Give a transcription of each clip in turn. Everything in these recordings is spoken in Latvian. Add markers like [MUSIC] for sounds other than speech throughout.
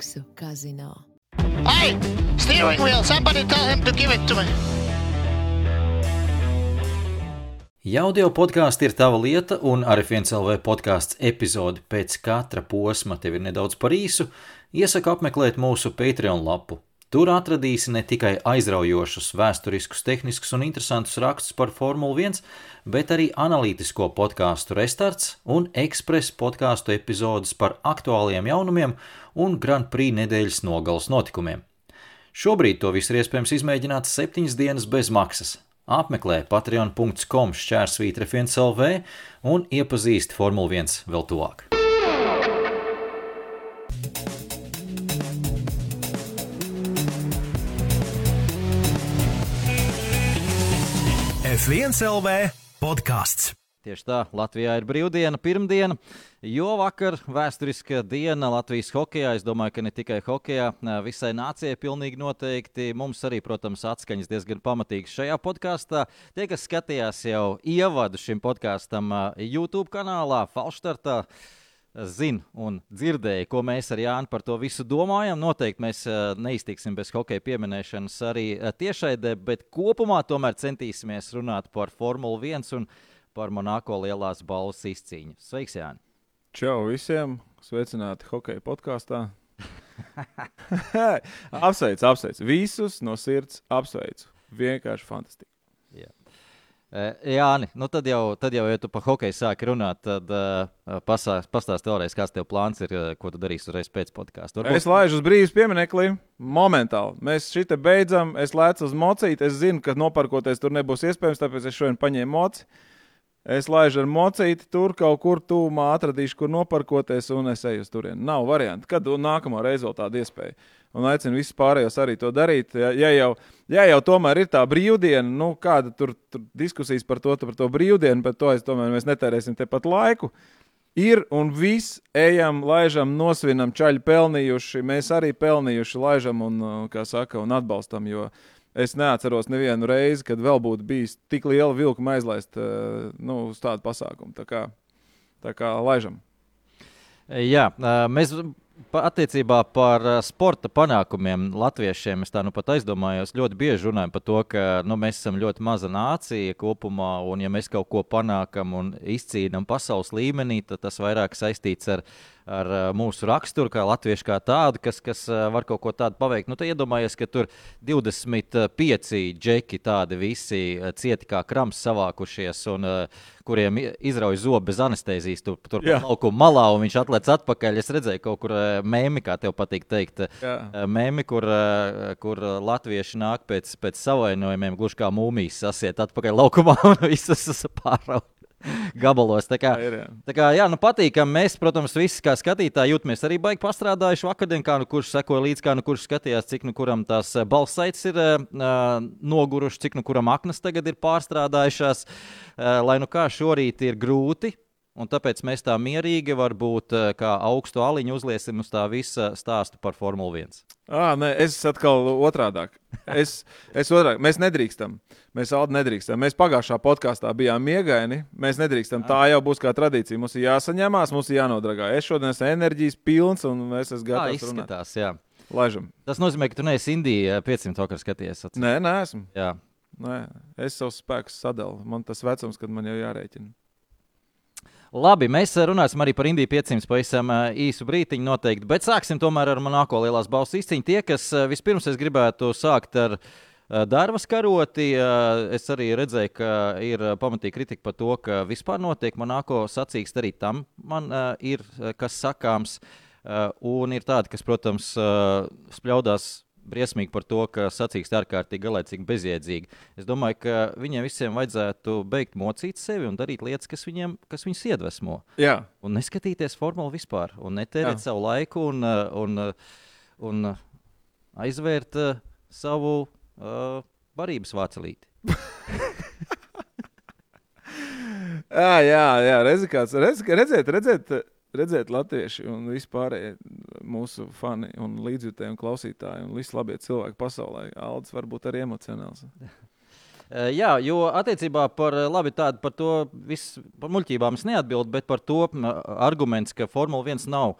Izmaksu kazino. Hey, steering wheel! Somebody tell him to give it to me. Jaudio podkāsts ir tava lieta, un arī viens LV podkāsts epizodi pēc katra posma tev ir nedaudz par īsu. Iesaku apmeklēt mūsu Patreon lapu. Tur atradīsi ne tikai aizraujošus, vēsturiskus, tehniskus un interesantus rakstus par Formuli 1, bet arī analītisko podkāstu restarts un ekspresa podkāstu epizodes par aktuāliem jaunumiem un Grand Prix nedēļas nogales notikumiem. Šobrīd to visu ir iespējams izmēģināt septiņas dienas bez maksas. Apmeklē patreon.com šķērsvītra FNCLV un iepazīsti Formuli 1 vēl tuvāk. F1 LV podkāsts. Tieši tā, Latvijā ir brīvdiena, pirmdiena, jo vakar vēsturiska diena Latvijas hokeja. Es domāju, ka ne tikai hokeja, visai nācijai pilnīgi noteikti. Mums arī, protams, atskaņas diezgan pamatīgas šajā podkāstā. Tie, kas skatījās jau ievadu šim podkāstam YouTube kanālā, Falštartā, zina un dzirdēja, ko mēs ar Jānu par to visu domājam. Noteikti mēs neiztiksim bez hokeja pieminēšanas arī tiešraidē, bet kopumā tomēr centīsimies runāt par Formuli 1 un par Monako lielās balvas izcīņu. Sveiks, Jāni! Čau visiem! Sveicināti hokeja podkāstā! [LAUGHS] [LAUGHS] apsveicu, apsveicu. Visus no sirds apsveicu. Vienkārši fantastiski. Jā, nu tad jau, tad jau, ja tu par hokeju sāki runāt, tad uh, pastāsti vēlreiz, kāds tev plāns ir, ko tu darīsi uzreiz pēc podkāstu. Varbūt... Es laižu uz brīvības pieminekli. Momentāli. Mēs šeit beidzam, es lēcu uz mocīti. Es zinu, ka noparkoties tur nebūs iespējams, tāpēc es šodien paņēmu moci. Es laižu ar mocīti tur kaut kur tūmā, atradīšu, kur noparkoties, un es eju uz turieni. Nav variantu. Kad nākamā reize vēl tāda iespēja? un aicinu visus pārējos arī to darīt. Ja, ja, jau, ja jau tomēr ir tā brīvdiena, nu, kāda tur, tur diskusijas par to, par to brīvdienu, bet to es tomēr mēs netērēsim tepat laiku. Ir un viss, ejam, laižam, nosvinam, čaļi pelnījuši, mēs arī pelnījuši, laižam un, kā saka, un atbalstam. Jo es neatceros nevienu reizi, kad vēl būtu bijis tik liela vilkuma aizlaist nu, uz tādu pasākumu. Tā kā, tā kā laižam. Jā, mēs Attiecībā par eh, sporta panākumiem latviešiem es tā nu pat aizdomājos. Ļoti bieži runājam par to, ka nu, mēs esam ļoti maza nācija kopumā, un ja mēs kaut ko panākam un izcīnām pasaules līmenī, tad tas vairāk saistīts ar ar uh, mūsu raksturu, kā latviešu kā tādu, kas, kas uh, var kaut ko tādu paveikt. Nu, tad iedomājies, ka tur 25 džeki tādi visi uh, cieti kā krams savākušies. Un, kuriem izrauj zobu bez anestezijas, tur, tur laukuma malā, un viņš atlec atpakaļ. Es redzēju, kaut kur mēmī, kā tev patīk teikt, mēmī, kur, kur latvieši nāk pēc, pēc savainojumiem, gluži kā mūmijas sasiet atpakaļ laukumā [LAUGHS] un visas pārauga [LAUGHS] gabalos. Tā kā, ir, jā. tā kā jā, nu patīkami. Mēs, protams, visi kā skatītāji jūtamies arī baigi pastrādājuši vakardien, kā nu kurš sekoja līdzi, kā nu kurš skatījās, cik nu kuram tās eh, balsaites ir uh, nogurušas, cik nu kuram aknas tagad ir pārstrādājušās. Uh, lai nu kā šorīt ir grūti Un tāpēc mēs tā mierīgi, varbūt kā augstu aliņu uzliesim uz tā visa stāstu par Formuli 1. À, nē, es atkal otrādi. Es, es otrādi. Mēs nedrīkstam. Mēs Aldi nedrīkstam. Mēs pagājušā podkāstā bijām miegaini. Mēs nedrīkstam. Tā jau būs kā tradīcija. Mums ir jāsaņemās, mums ir jānodragā. Es šodien esmu enerģijas pilns un es esmu gatavs. Tā izskatās, runāt. jā. Laižam. Tas nozīmē, ka tu neesi Indijā 500 vakar skaties. Atcīm. Nē, nē, esmu. Jā. Nē, es savus spēkus sadalu. Man tas vecums, kad man jau jārēķina. Labi, mēs eh, runāsim arī par Indiju 500 pavisam eh, īsu brīdiņu noteikti, bet sāksim tomēr ar Monako lielās balss izcīņu. Tie, kas eh, vispirms es gribētu sākt ar Darbas karoti. Es arī redzēju, ka ir pamatīga kritika par to, ka vispār notiek Monako sacīksts. Arī tam man ir kas sakāms. Un ir tādi, kas, protams, spļaudās briesmīgi par to, ka sacīksts ārkārtīgi galēcīgi bezjēdzīgi. Es domāju, ka viņiem visiem vajadzētu beigt mocīt sevi un darīt lietas, kas viņiem kas viņus iedvesmo. Jā, Un neskatīties formulu vispār, un netērēt Jā. savu laiku un, un, un aizvērt uh, savu uh, barības vācelīti. [LAUGHS] jā, jā, jā redzi, kāds, redz, redzēt, latvieši un vispārējie mūsu fani un līdzjutēji un klausītāji un visi labie cilvēki pasaulē. Aldis var būt arī emocionāls. Uh, [LAUGHS] Jā, jo attiecībā par, uh, labi, tādu, par to visu, par muļķībām es neatbildu, bet par to arguments, ka Formula 1 nav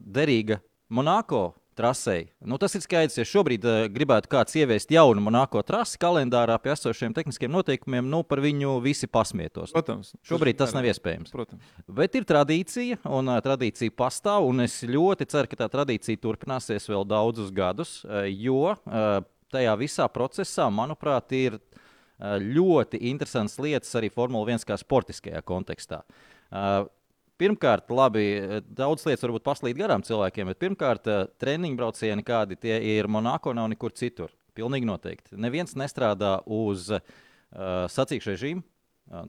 derīga Monako trasei. Nu, tas ir skaidrs, ja šobrīd uh, gribētu kāds ieviest jaunu Monako trasi kalendārā pie esošiem tehniskiem noteikumiem, nu par viņu visi pasmietos. Protams. Šobrīd tas nav iespējams. Protams. Bet ir tradīcija, un uh, tradīcija pastāv. un Es ļoti ceru, ka tā tradīcija turpināsies vēl daudzus gadus, uh, jo uh, tajā visā procesā, manuprāt, ir uh, ļoti interesants lietas arī Formule 1 kā sportiskajā kontekstā. Uh, Pirmkārt, labi, eh, daudz lietas varbūt paslīd garām cilvēkiem, bet pirmkārt, eh, treniņu braucieni, kādi tie ir Monako, nav nekur citur. Pilnīgi noteikti. Neviens nestrādā uz uh, sacīkšu režīmu.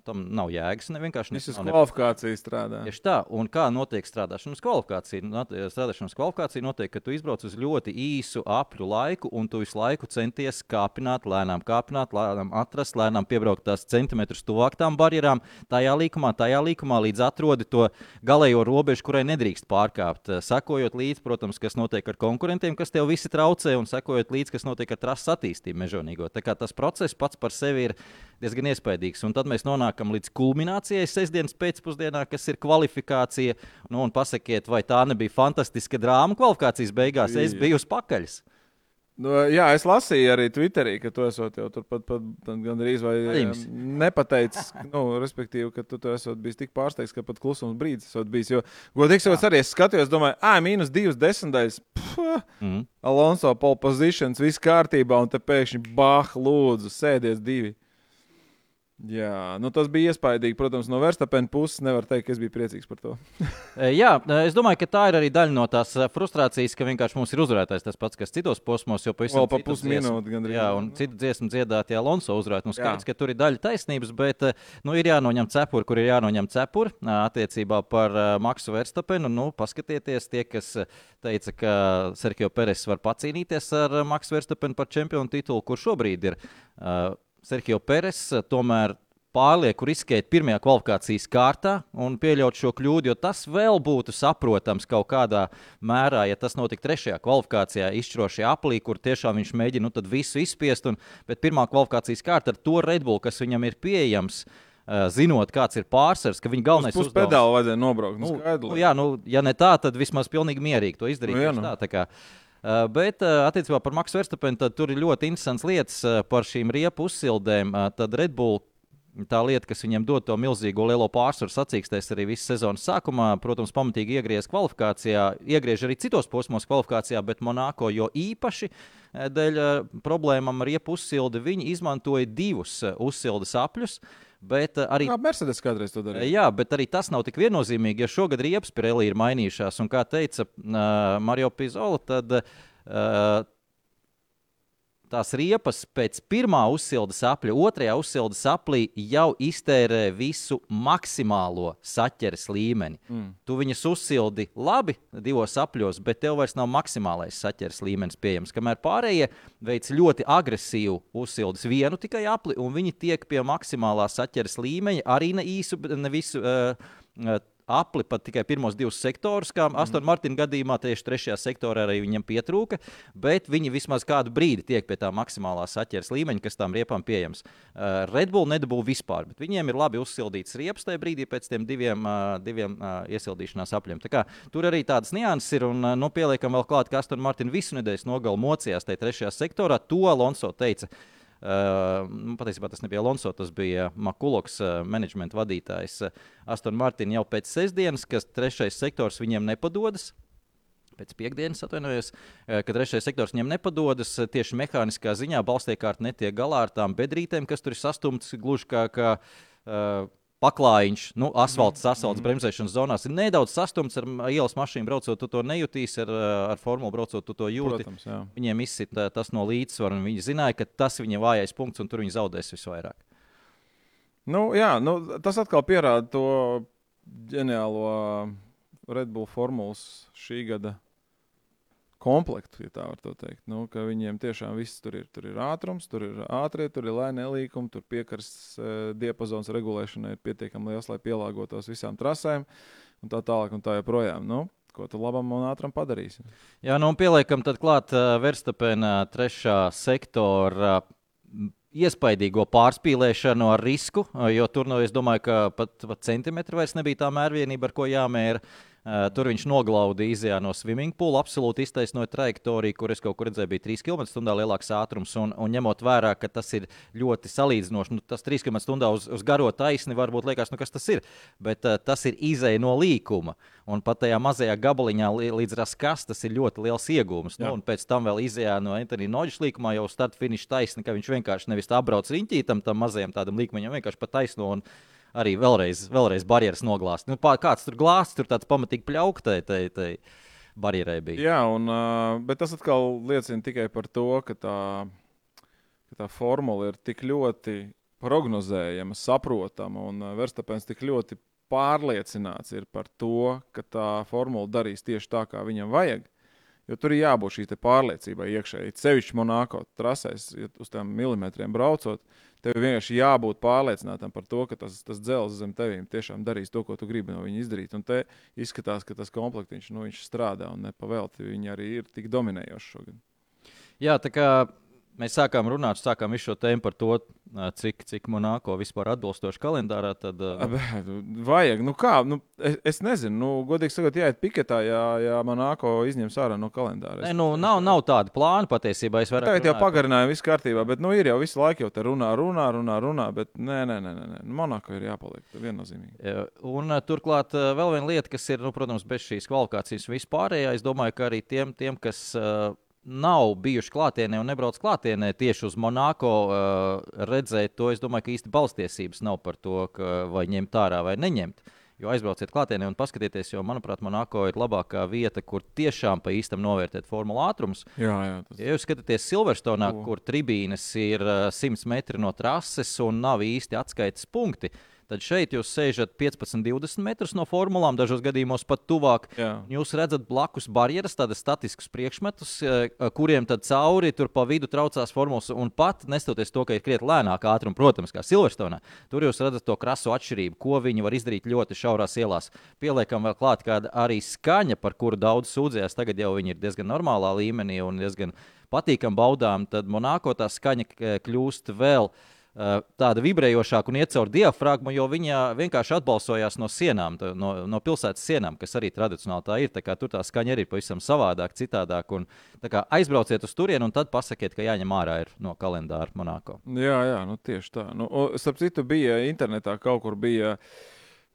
Tam nav jēgas. Ne, vienkārši Visas nav ne- kvalifikācijas strādā. Tieši tā, un kā notiek strādāšanas kvalifikācija? Not- Strādāšanas kvalifikācija notiek, ka tu izbrauc uz ļoti īsu apļu laiku, un tu visu laiku centies kāpināt, lēnām kāpināt, lēnām atrast, lēnām piebraukt tās centimetrus tuvāk tām barjerām, tajā līkumā, tajā līkumā, līdz atrodi to galējo robežu, kurai nedrīkst pārkāpt. Eh, Sekojot līdzi, protams, kas notiek ar konkurentiem, kas tev visi traucē, un sekojot līdzi, kas notiek ar trases attīstību mežonīgo. Tā kā tas process pats par sevi ir diezgan iespaidīgs. Un tad mēs nonākam līdz kulminācijai sestdienas pēcpusdienā, kas ir kvalifikācija. Nu, un pasakiet, vai tā nebija fantastiska drāma kvalifikācijas beigās? Es biju uz pakaļs. Nu, jā, es lasīju arī Twitterī, ka tu esot jau turpat pat, pat gandrīz vai Paļims. um, nepateicis, nu, respektīvi, ka tu tur esot bijis tik pārsteigts, ka pat klusums brīdis esot bijis. Jo, godīgi sakot, arī es skatījos, domāju, ah, mīnus divas desmitaļas. Puh, Mm. Alonso pole positions, viss kārtībā, un te pēkšņi bah, lūdzu, sēdies divi. Jā, nu tas bija iespaidīgi. Protams, no Verstapena puses nevar teikt, ka es biju priecīgs par to. [LAUGHS] E, Jā, e, es domāju, ka tā ir arī daļa no tās e, frustrācijas, ka vienkārši mums ir uzvarētājs tas pats, kas citos posmos, jo pavisam pa pusminūti gandrīz. Jā, un citu dziesmu dziedātie Alonso uzvarēt. Nu, skaidrs, ka tur ir daļa taisnības, bet nu, ir jānoņem cepuri, kur ir jānoņem cepuri attiecībā par Maksu Verstapenu. Nu, paskatieties, tie, kas teica, ka Sergio Peres var pacīnīties ar Maksu Verstapenu par čempionu titulu, kur šobrīd ir uh, Sergio Peres, e, tomēr pārlieku riskēt pirmajā kvalifikācijas kārtā un pieļaut šo kļūdu, jo tas vēl būtu saprotams kaut kādā mērā, ja tas notiktu trešajā kvalifikācijā, izšķirošajā aplī, kur tiešām viņš mēģina nu, visu izspiest. Un, bet pirmā kvalifikācijas kārta ar to Redbull, kas viņam ir pieejams, uh, zinot, kāds ir pārsvars, ka viņa galvenais Uz puspedāli vajadzēja nobraukt. Nu, Nu, nu, jā, nu, ja ne tā, tad vismaz pilnīgi mierīgi to izdarīt. Nu, jā, nu. tā, tā kā, uh, bet uh, attiecībā par Maksu Verstapenu, tad tur ir ļoti interesants lietas uh, par šīm riepu uzsildēm. Uh, tad Red Bull. Tā lieta, kas viņam dod to milzīgo lielo pārsvaru, sacīkstēs arī visu sezonas sākumā. Protams, pamatīgi iegriezt kvalifikācijā, iegriež arī citos posmos kvalifikācijā, bet Monako jo īpaši eh, dēļ eh, problēmām ar riepu uzsildi viņi izmantoja divus eh, uzsildes apļus. Bet eh, arī Mercedes kādreiz to darīja? Jā, bet arī tas nav tik viennozīmīgi, jo šogad riepas pirelī ir mainījušās. Un kā teica uh, Mario Pizola, tad uh, tās riepas pēc pirmā uzsildes apļa, otrajā uzsildes aplī jau iztērē visu maksimālo saķeres līmeni. Mm. Tu viņus uzsildi labi divos apļos, bet tev vairs nav maksimālais saķeres līmenis pieejams. Kamēr pārējie veic ļoti agresīvu uzsildes vienu tikai apli, un viņi tiek pie maksimālā saķeres līmeņa arī ne īsu, ne visu. Uh, apli pat tikai pirmos divus sektorus, kā Aston Martina gadījumā, tieši trešajā sektorā arī viņam pietrūka, bet viņi vismaz kādu brīdi tiek pie tā maksimālā saķeres līmeņa, kas tām riepām pieejams. Uh, Red Bull nedabū vispār, bet viņiem ir labi uzsildīts riepas tajā brīdī pēc tiem diviem, uh, diviem uh, iesildīšanās apļiem. Kā, tur arī tādas nianses ir, un uh, nu, pieliekam vēl klāt, ka Aston Martina visu nedēļas nogalu mocījās tajā trešajā sektorā. To Alonso teica. Uh, patiesībā tas nebija Alonso, tas bija Makuloks, uh, menedžmenta vadītājs. Uh, Aston Martin jau pēc sestdienas, kas trešais sektors viņiem nepadodas. Pēc piekdienas atvainojos, uh, ka trešais sektors viņiem nepadodas. Tieši mehāniskā ziņā balstīkārt netiek galā ar tām bedrītēm, kas tur ir sastumtas gluži kā, kā uh, paklājiņš, nu, asfalts, asfalts bremzēšanas zonās ir nedaudz sastumts ar ielas mašīnu braucot, tu to nejūtīsi, ar, ar formulu braucot, tu to jūti. Protams, jā. Viņiem izsita tas no līdzsvara, un viņi zināja, ka tas viņa vājais punkts, un tur viņi zaudēs visvairāk. Nu, jā, nu, tas atkal pierāda to ģeniālo Red Bull formulas šī gada komplektu, ja tā var teikt. Nu, viņiem tiešām viss tur ir. Tur ir ātrums, tur ir ātrie, tur ir lēni nelīkumi, tur piekars uh, diapazons regulēšanai ir pietiekami liels, lai pielāgotos visām trasēm un tā tālāk un tā joprojām. Nu, ko tu labam un ātram padarīsi? Jā, nu un pieliekam tad klāt uh, Verstapena trešā sektora. Uh, Iespaidīgo pārspīlēšanu ar risku, jo tur, nu, es domāju, ka pat, pat centimetri vairs nebija tā mērvienība, ar ko jāmēra. Uh, tur viņš noglaudīja izjā no swimming poola, absolūti iztaisnoja trajektoriju, kur es kaut kur redzēju, bija 3 km/h lielāks ātrums. Un, un ņemot vērā, ka tas ir ļoti salīdzinoši, nu, tas 3 km/h uz, uz garo taisni varbūt liekas, nu, kas tas ir. Bet uh, tas ir izēja no līkuma. Un pat tajā mazajā gabaliņā līdz raskas tas ir ļoti liels iegūms. Nu, un pēc tam vēl izjā no Antonija Noģis līkumā jau start finiša taisni, ka viņš vienkārši nevis apbrauc riņķītam, tam mazajam tādam līkumam, vienkārši pa taisno. Arī vēlreiz, vēlreiz barjeras noglāst. Nu, pār, kāds tur glāsts, tur tāds pamatīgi pļauktai. Tai, tai barjerai bija. Jā, un, bet tas atkal liecina tikai par to, ka tā, ka tā formula ir tik ļoti prognozējama, saprotama, un Verstapēns tik ļoti pārliecināts ir par to, ka tā formula darīs tieši tā, kā viņam vajag. Jo tur ir jābūt šī pārliecībai iekšēji. Ceļš Monako trasēs, ja uz tiem milimetriem braucot, uh, Tev vienkārši jābūt pārliecinātam par to, ka tas, tas dzelzs zem tevīm tiešām darīs to, ko tu gribi no viņa izdarīt. Un te izskatās, ka tas komplektiņš nu, strādā un nepavēlti. Viņi arī ir tik dominējoši šogad. Jā, tā kā mēs sākām runāt, sākām visu šo tēmu par to, cik, cik Monako vispār atbilstoši kalendārā. Tad, uh... Vajag, nu kā, nu, es, es nezinu, nu, godīgi sakot, jāiet piketā, ja, ja Monako izņems ārā no kalendāra. Nē, nu, nav, nav tāda plāna patiesībā. Tagad jau pagarināja, viss kārtībā, bet nu, ir jau visu laiku jau te runā, runā, runā, runā, bet nē, nē, nē, nē. Monako ir jāpaliek viennozīmīgi. Un turklāt vēl viena lieta, kas ir, nu, protams, bez šīs kvalifikācijas vispārējā, es domāju, ka arī tiem, tiem kas. Uh, nav bijuši klātienē un nebrauc klātienē tieši uz Monako, uh, redzēt to. Es domāju, ka īsti balstiesības nav par to, ka vai ņemt ārā vai neņemt. Jo aizbrauciet klātienē un paskatieties, jo, manuprāt, Monako ir labākā vieta, kur tiešām pa īstam novērtēt formulu ātrumus. Jā, jā, tas... Ja jūs skatāties Silverstonā, kur tribīnes ir uh, 100 metri no trases un nav īsti atskaites punkti, uh, Tad šeit jūs sēžat 15, 20 metrus no formulām, dažos gadījumos pat tuvāk. Jā. Jūs redzat blakus barjeras, tādas statiskas priekšmetus, eh, kuriem tad cauri tur pa vidu traucās formulas. Un pat nestoties to, ka ir krietni lēnāka ātruma, protams, kā Silverstonā, tur jūs redzat to krasu atšķirību, ko viņi var izdarīt ļoti šaurās ielās. Pieliekam vēl klāt, kāda arī skaņa, par kuru daudz sūdzējās, tagad jau viņi ir diezgan normālā līmenī un diezgan patīkam baudām. Tad Monako tā skaņa kļūst vēl Eh, tāda vibrējošāka un iet caur diafragmu, jo viņa vienkārši atbalsojās no sienām, no, no pilsētas sienām, kas arī tradicionāli tā ir. Tā kā, tur tā skaņa arī ir pavisam savādāk, citādāk. Un, kā, aizbrauciet uz turieni un tad pasakiet, ka jāņem ārā no kalendāra Monako. Jā, jā nu, tieši tā. Nu, starp citu, bija internetā kaut kur bija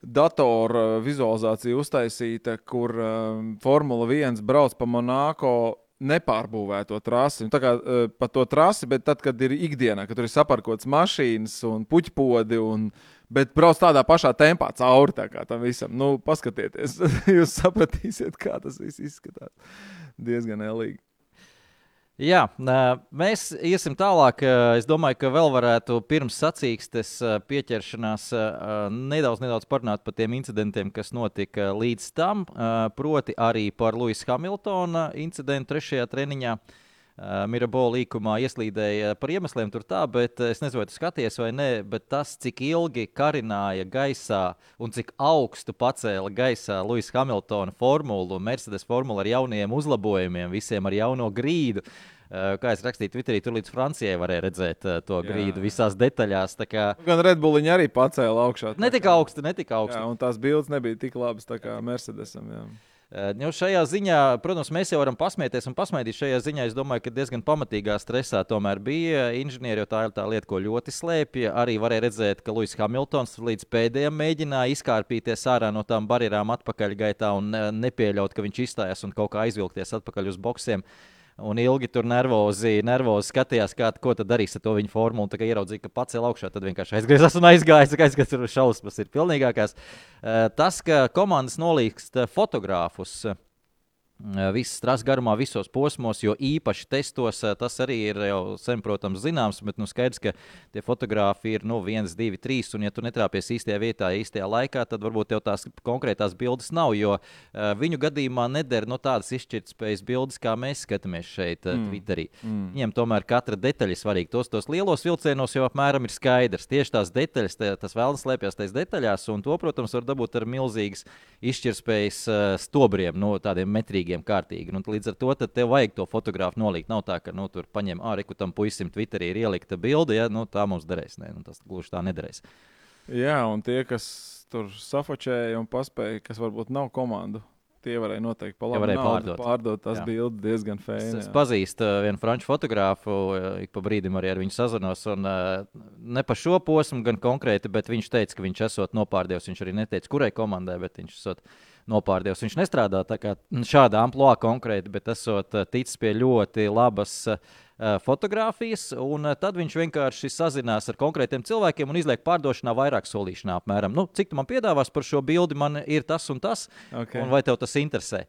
datora vizualizācija uztaisīta, kur um, Formula 1 brauc pa Monako nepārbūvēto trasi. Un tā kā uh, pa to trasi, bet tad, kad ir ikdienā, kad tur ir saparkots mašīnas un puķpodi, un, bet brauc tādā pašā tempā cauri tam visam. Nu, paskatieties, [LAUGHS] jūs sapratīsiet, kā tas viss izskatās. Diezgan elīgi. Jā, mēs iesim tālāk. Es domāju, ka vēl varētu pirms sacīkstes pieķeršanās nedaudz, nedaudz parunāt par tiem incidentiem, kas notika līdz tam. Proti arī par Luisa Hamiltona incidentu trešajā treniņā. Mirabola līkumā ieslīdēja par iemesliem tur tā, bet es nezinu, vai tu skaties vai nē, bet tas, cik ilgi karināja gaisā un cik augstu pacēla gaisā Luisa Hamiltona formulu, Mercedes formulu ar jauniem uzlabojumiem, visiem ar jauno grīdu. Kā es rakstīju Twitterī, tur līdz Francijai varēja redzēt to grīdu jā, visās detaļās. Kā... Gan Redbulliņa arī pacēla augšā. Ne tik augstu, ne tik augstu. Jā, un tās bildes nebija tik labas kā Mercedesam. Jā. Nu, šajā ziņā, protams, mēs jau varam pasmieties un pasmaidīt. Šajā ziņā es domāju, ka diezgan pamatīgā stresā tomēr bija inženieri, jo tā ir tā lieta, ko ļoti slēpja. Arī varēja redzēt, ka Luis Hamiltons līdz pēdējiem mēģināja izkārpīties ārā no tām barjerām atpakaļgaitā un nepieļaut, ka viņš izstājas un kaut kā aizvilkties atpakaļ uz boxiem. Un ilgi tur nervozi, nervozi skatījās, kā, ko tad darīs ar to viņa formulu. Tā kā ieraudzīja, ka pacēla augšā, tad vienkārši aizgriezās un aizgāja. Aizgāja, tur šausmas ir pilnīgākās. Eh, Tas, ka komandas nolīgst eh, fotogrāfus. Visas trases garumā, visos posmos, jo īpaši testos tas arī ir jau sen, protams, zināms. Bet nu, skaidrs, ka tie fotogrāfi ir nu, viens, divi, trīs. Un, ja tu netrāpies īstajā vietā, īstajā laikā, tad varbūt tev tās konkrētās bildes nav. Jo viņu gadījumā neder no tādas izšķirtspējas bildes, kā mēs skatāmies šeit, mm. Twitterī. Mm. Viņiem tomēr katra detaļa ir svarīga. Tos, tos lielos vilcienos jau apmēram ir skaidrs. Tieši tās detaļas, tā, tas vēlams slēpjas tajās detaļās. Un to, protams, var dabūt ar milzīgas izšķirtspējas stobriem, no tādiem metrīgiem kārtīgi. Un, līdz ar to tev vajag to fotografu nolikt. Nav tā, ka nu, tur paņem ārēku tam puisim Twitterī ir ielikta bilde, ja nu, tā mums derēs. Nē, nu, tas gluži tā nederēs. Jā, un tie, kas tur safočēja un paspēja, kas varbūt nav komandu, tie varēja noteikti Tie varēja pārdot. pārdot tās bildes diezgan Es, fēni. es pazīstu uh, vienu franču fotogrāfu, uh, ik pa brīdim arī ar viņu sazinos. Un, uh, ne par šo posmu, gan konkrēti, bet viņš teica, ka viņš esot nopārdevis. Viņš arī neteica, kurai komandai, bet viņš esot nopārdevis. Viņš nestrādā šādā amplitūdā konkrēti, bet esot uh, ticis pie ļoti labas uh, fotografijas. Un uh, tad viņš vienkārši sazinās ar konkrētiem cilvēkiem un izliek pārdošanā vairāk solīšanā. Apmēram, nu, cik tu man piedāvās par šo bildi, man ir tas un tas, Okay. un vai tev tas interesē.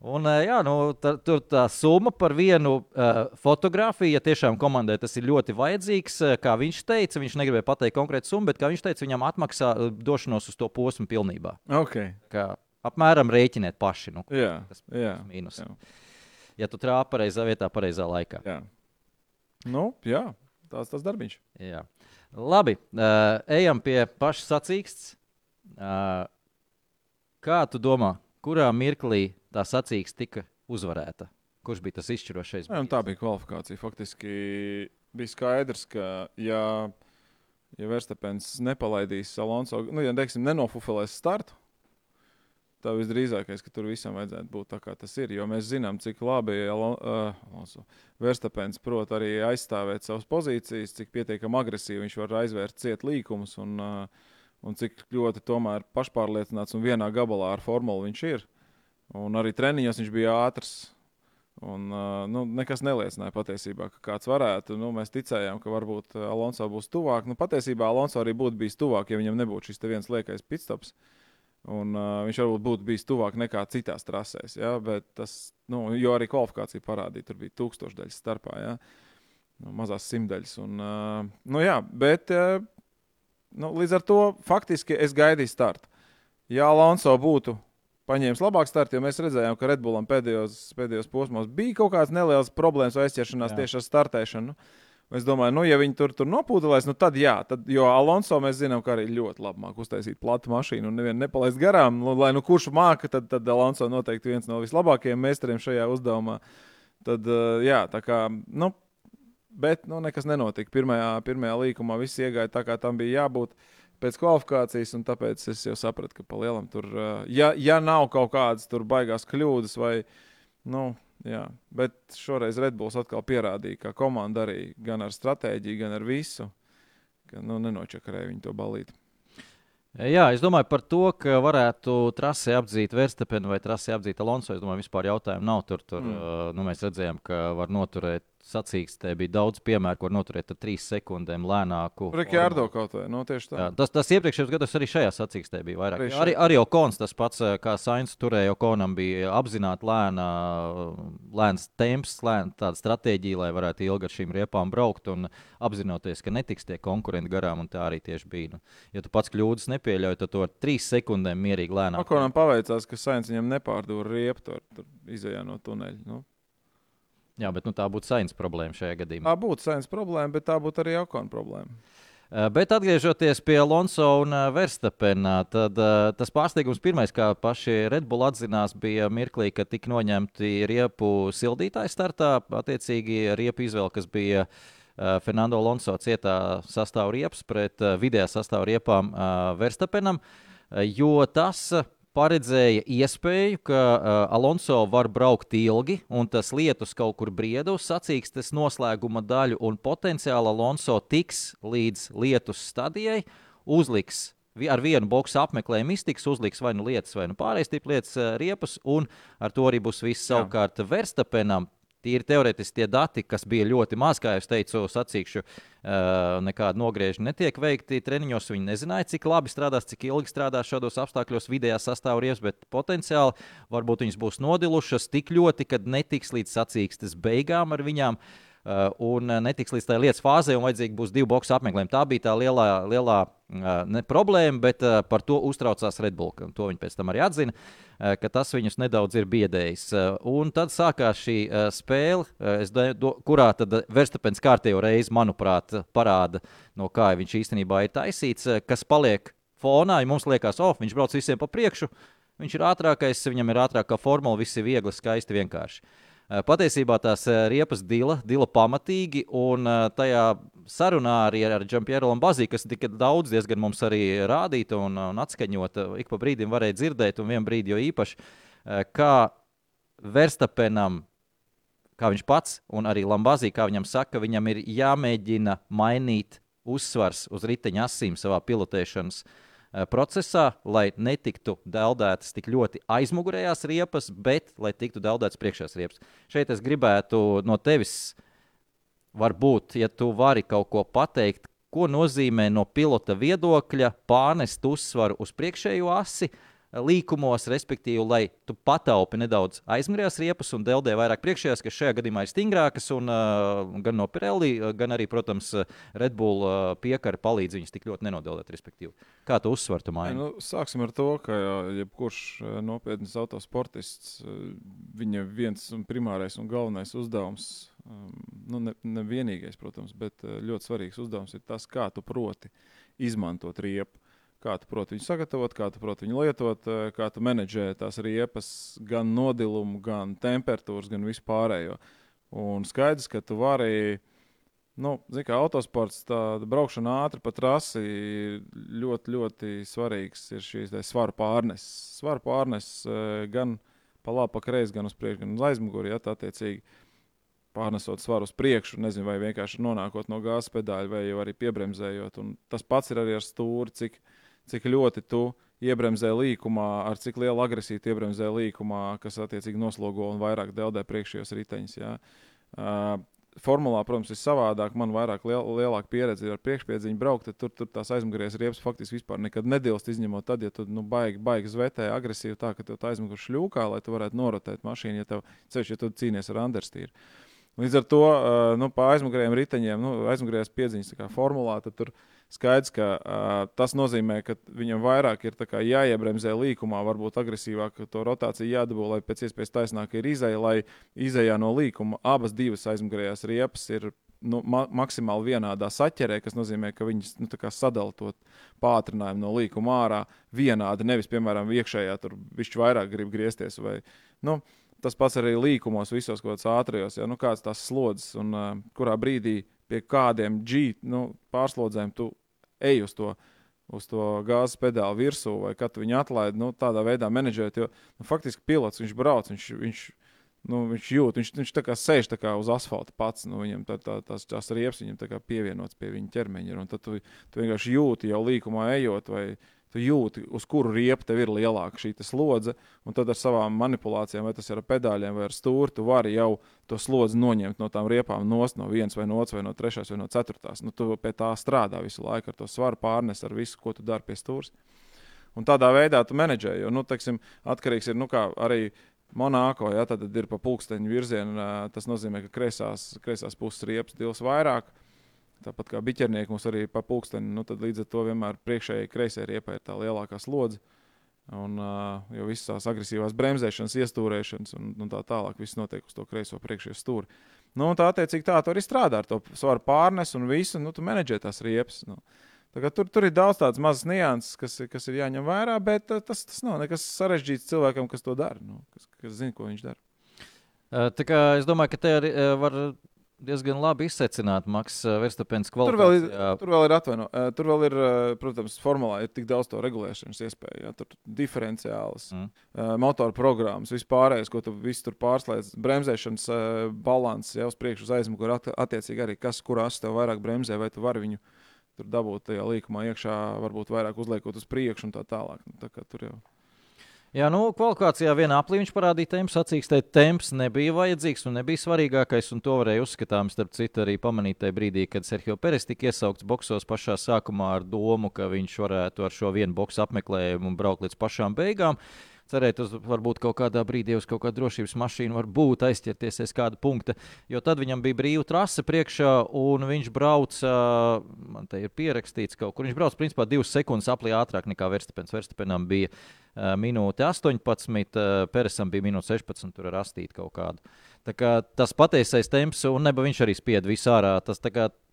Un, eh, jā, nu, tā, tur tā summa par vienu uh, fotografiju, ja tiešām komandai tas ir ļoti vajadzīgs, eh, kā viņš teica, viņš negribēja pateikt konkrētu summu, bet kā viņš teica, viņam atmaksā eh, došanos uz to posmu pilnībā. Okay. Kā apmēram rēķiniet paši. Nu, Jā, tas ir mīnus. jā. Ja tu trāpi pareizā vietā, pareizā laikā. jā. Nu, jā, tāds tas darbiņš. Jā. Labi, uh, ejam pie paša sacīksts. Uh, kā tu domā, kurā mirklī tā sacīksts tika uzvarēta? Kurš bija tas izšķirošais? Jā, tā bija kvalifikācija. Faktiski bija skaidrs, ka, ja, ja Verstapens nepalaidīs Alonso, nu, ja teiksim, nenofufelēs startu, tad visdrīzākais, ka tur visam vajadzētu būt tā, kā tas ir. Jo mēs zinām, cik labi uh, Alonso Verstapens prot arī aizstāvēt savas pozīcijas, cik pietiekami agresīvi viņš var aizvērt ciet līkumus un, uh, un cik ļoti tomēr pašpārliecināts un vienā gabalā ar formulu viņš ir. Un arī treniņos viņš bija ātrs. Un, uh, nu, nekas neliecināja patiesībā, ka kāds varētu. Nu, mēs ticējām, ka varbūt uh, Alonso būs tuvāk. Nu, patiesībā Alonso arī būtu bijis tuvāk, ja viņam nebūtu šis viens liekais pitstops. Un, uh, viņš varbūt būtu bijis tuvāk nekā citās trasēs. Ja? Bet Tas, nu, jo arī kvalifikācija parādīja, tur bija tūkstošdaļas starpā. Ja? Nu, mazās simtdaļas. Un, uh, nu, jā, bet, uh, nu, līdz ar to faktiski es gaidīju startu. Ja Alonso būtu paņēmis labāk startu, jo mēs redzējām, ka Redbullam pēdējos, pēdējos posmos bija kaut kādas nelielas problēmas vai aizķeršanās Jā. tieši ar startēšanu. Es domāju, nu, ja viņi tur, tur nopūdelēs, nu, tad jā, tad, jo Alonso mēs zinām, ka arī ļoti labi māca uztaisīt platu mašīnu un nevienu nepalaist garām. Nu, lai nu kurš māca, tad, tad Alonso noteikti viens no vislabākajiem meistariem šajā uzdevumā. Tad, uh, jā, tā kā, nu, bet nu, nekas nenotika. Pirmajā, pirmajā līkumā viss iegāja tā, kā tam bija jābūt pēc kvalifikācijas, un tāpēc es jau sapratu, ka pa lielam tur, uh, ja, ja nav kaut kādas tur baigās kļūdas vai, nu, jā, bet šoreiz Redbulls atkal pierādīja, ka komanda arī gan ar stratēģiju, gan ar visu, ka, nu, nenočakarēja viņu to balīti. Jā, es domāju par to, ka varētu trasē apdzīt Verstapenu vai trasē apdzīt Alonso. Es domāju, vispār jautājumu nav. Tur, tur mm. nu, mēs redzējām, ka var noturēt sacīkstē. Bija daudz piemēru, kur noturēt ar trīs sekundēm lēnāku. Rikārdo kaut vai, nu, tieši tā. Jā, tas, tas iepriekšējos gados arī šajā sacīkstē bija vairāk. Arī Arī, arī, Okons tas pats, eh, kā Sainz turēja, Okonam bija apzināti lēna, lēns temps, lēna tāda stratēģija, lai varētu ilgi ar šīm riepām braukt un apzinoties, ka netiks tie konkurenti garām, un tā arī tieši bija. Nu, ja tu pats kļūdas nepieļauj, tad to ar trīs sekundēm mierīgi lēnāk. Makonam paveicās, ka Sainz viņam nepārdūra riepu tur, tur izējā no tuneļa. Nu. Jā, bet nu, tā būtu Sainz problēma šajā gadījumā. Tā būtu Sainz problēma, bet tā būtu arī Okona problēma. Uh, Bet atgriežoties pie Alonso un uh, Verstapena, tad uh, tas pārsteigums pirmais, kā paši Red Bull atzinās, bija mirklī, kad tika noņemti riepu sildītāji startā. Attiecīgi, riepu izvēle, kas bija Fernando Alonso cietā sastāvā riepas pret vidējā sastāvā riepām Verstapenam, jo tas. Paredzēja iespēju, ka uh, Alonso var braukt ilgi, un tas lietus kaut kur brieda uz sacīkstes noslēguma daļu, un potenciāli Alonso tiks līdz lietus stadijai, uzliks ar vienu boxu apmeklējumu iztiks, uzliks vai nu lietas, vai nu pārējais tipu lietas uh, riepas, un ar to arī būs viss savukārt Verstapenam. Tīri teorētiski tie dati, kas bija ļoti maz, kā jau teicu, sacīkšu, nekāda nogriežņa netiek veikti treniņos. Viņi nezināja, cik labi strādās, cik ilgi strādās šādos apstākļos vidējā sastāvdaļās, bet potenciāli varbūt viņas būs nodilušas tik ļoti, ka netiks līdz sacīkstes beigām ar viņām. Uh, un uh, netiks līdz tai lietas fāzē, un vajadzīgi būs divu boxu apmeklējumi. Tā bija tā lielā, lielā uh, ne, problēma, bet par to uztraucās Redbull. To viņi pēc tam arī atzina, ka tas viņus nedaudz ir biedējis. Un tad sākās šī spēle, do, kurā tad Verstapens kārtējo reizi, manuprāt, parāda, no kā viņš īstenībā ir taisīts, kas paliek fonā. Ja mums liekas, oh, viņš brauc visiem pa priekšu, viņš ir ātrākais, viņam ir ātrākā formula, viss ir viegli, skaisti, vienkārši. Eh, patiesībā tās eh, riepas dila, dila pamatīgi, un eh, tajā sarunā arī ar Džampieru Lambazī, kas tika daudz diezgan mums arī rādīta un, un atskaņota, ik pa brīdim varēja dzirdēt, un vienā brīdī jo īpaši, kā Verstapenam, kā viņš pats, un arī Lambazī, kā viņam saka, viņam ir jāmēģina mainīt uzsvars uz riteņa asīm savā pilotēšanas uh, Eh, procesā, lai netiktu deldētas tik ļoti aizmugurējās riepas, bet lai tiktu deldētas priekšējās riepas. Šeit es gribētu no tevis, varbūt, ja tu vari kaut ko pateikt, ko nozīmē no pilota viedokļa pārnest uzsvaru uz priekšējo asi, uh, līkumos, respektīvi, lai tu pataupi nedaudz aizmugurējās riepas un deldē vairāk priekšējās, kas šajā gadījumā ir stingrākas, un uh, gan no Pirelli, gan arī, protams, Red Bull uh, piekara palīdz viņus tik ļoti nenodeldēt, respektīvi. Kā tu uzsver tu maini? Nu, sāksim ar to, ka jebkurš nopietns autosportists, viņa viens un primārais un galvenais uzdevums, um, nu, ne, ne vienīgais, protams, bet ļoti svarīgs uzdevums ir tas, kā tu proti izmantot riepu kā tu proti viņu sagatavot, kā tu proti viņu lietot, eh, kā tu menedžē tās riepas, gan nodilumu, gan temperatūras, gan vispārējo. Un skaidrs, ka tu vari, nu, zini, kā autosports, tā braukšana ātri pa trasi ļoti, ļoti svarīgs ir šīs svaru pārneses. Svaru pārneses eh, gan pa labi, pa kreisi, gan uz priekšu, gan uz aizmuguri, ja tā attiecīgi pārnesot svaru uz priekšu, nezinu, vai vienkārši nonākot no gāzes pedāļa, vai arī piebremzējot. Un tas pats ir arī ar stūri, cik cik ļoti tu iebremzē līkumā, ar cik lielu agresiju iebremzē līkumā, kas attiecīgi noslogo un vairāk deldē priekšējos riteņus. Ja. Uh, formulā, protams, ir savādāk. Man vairāk liel, lielāka pieredze ir ar priekšpiedziņu braukt, tad tur, tur tās aizmugurējas riepas faktiski vispār nekad nedilst, izņemot tad, ja tu nu, baigi, baigi zvetē agresīvi tā, ka tev tā aizmugurē šļūkā, lai tu varētu norotēt mašīnu, ja tev ceļš, ja tu cīnies ar understīru. Līdz ar to nu, pa aizmugurējiem riteņiem, nu, aizmugurējās piedziņas formulā, tad tur skaidrs, ka uh, tas nozīmē, ka viņam vairāk ir jāiebremzē līkumā, varbūt agresīvāk to rotāciju jādabū, lai pēc iespējas taisnāk ir izēja, lai izējā no līkuma abas divas aizmugurējās riepas ir nu, ma maksimāli vienādā saķerē, kas nozīmē, ka viņas nu, sadala to pātrinājumu no līkuma ārā vienādi. Nevis, piemēram, iekšējā tur viņš vairāk grib griezties. Vai, nu, tas pats arī līkumos, visos kaut kādos ātrijos, ja nu, kāds tās slodzes un uh, kurā brīdī pie kādiem G nu, pārslodzēm tu ej uz to. Uz to gāzes pedāli virsū, vai kad viņi atlaid, nu, tādā veidā menedžēt. Jo nu, faktiski pilots viņš brauc, viņš, viņš, nu, viņš jūt, viņš, viņš tā kā sēž tā kā uz asfalta pats. Nu, viņam tā, tā, tās, tās riepas viņam pievienotas pie viņa ķermeņa. Un tad tu, tu vienkārši jūti jau līkumā ejot, vai, tu jūti, uz kuru riepu tev ir lielāka šī slodze, un tad ar savām manipulācijām, vai tas ir ar pedāļiem vai ar stūri, tu vari jau to slodzi noņemt no tām riepām, nost no vienas vai no otras, vai no trešās, vai no ceturtās. Nu, tu pie tā strādā visu laiku, ar to svaru pārnes ar visu, ko tu dari pie stūres. Un tādā veidā tu menedžē, jo, nu, teiksim, atkarīgs ir, nu, arī Monako, ja tad ir pa pulksteņu virzienu, tas nozīmē, ka kreisās, kreisās puses riepas dils vairāk, Tāpat kā biķernieki mums arī pa pulksteni, nu, tad līdz ar to vienmēr priekšējai kreisai riepai ir tā lielākā slodze. Un, uh, jo visas tās agresīvās bremzēšanas, iestūrēšanas un, un tā tālāk, viss notiek uz to kreiso priekšējo stūri. Nu, tā attiecīgi tā, arī strādā ar to svaru pārnesu un visu, nu, tu menedžē tās riepas. Nu. Tur, tur ir daudz tādas mazas nianses, kas, kas ir jāņem vērā, bet tas, tas nav nekas sarežģīts cilvēkam, kas to dara, nu, kas, kas zina, ko viņš dara. Tā kā es domāju, ka te arī var diezgan labi izsveicināta Maks eh, Verstapens kvalitāte. Tur vēl ir, jā. tur vēl ir atvaino. Eh, tur vēl ir, eh, protams, formulā ir tik daudz to regulēšanas iespēju. Ja? Tur diferenciāls, mm. motoru programmas, vispārējais, ko tu visu tur pārslēdz. Bremzēšanas balans jau uz priekšu, uz aizmuguri, attiecīgi arī kas, kurās tev vairāk bremzē, vai tu vari viņu tur dabūt tajā līkumā iekšā, varbūt vairāk uzliekot uz priekšu un tā tālāk. Nu, tā kā tur jau. Jā, nu, kvalifikācijā vienā aplī viņš parādīja temps, sacīkstē temps nebija vajadzīgs un nebija svarīgākais, un to varēja uzskatām, starp citu, arī pamanīt tajā brīdī, kad Sergio Peres tika iesaukts boksos pašā sākumā ar domu, ka viņš varētu ar šo vienu boksu apmeklējumu braukt līdz pašām beigām cerēt uz varbūt kaut kādā brīdī uz kaut kādu drošības mašīnu, varbūt aizķerties aiz kāda punkta. Jo tad viņam bija brīva trase priekšā, un viņš brauca, man te ir pierakstīts kaut kur. Viņš brauca principā divas sekundes aplī ātrāk nekā Verstapens. Verstapenam bija uh, minūte 18, uh, Peresam bija minūte 16, tur ar astīt kaut kādu. Tā kā tas patiesais temps, un neba viņš arī spied visu ārā. Tas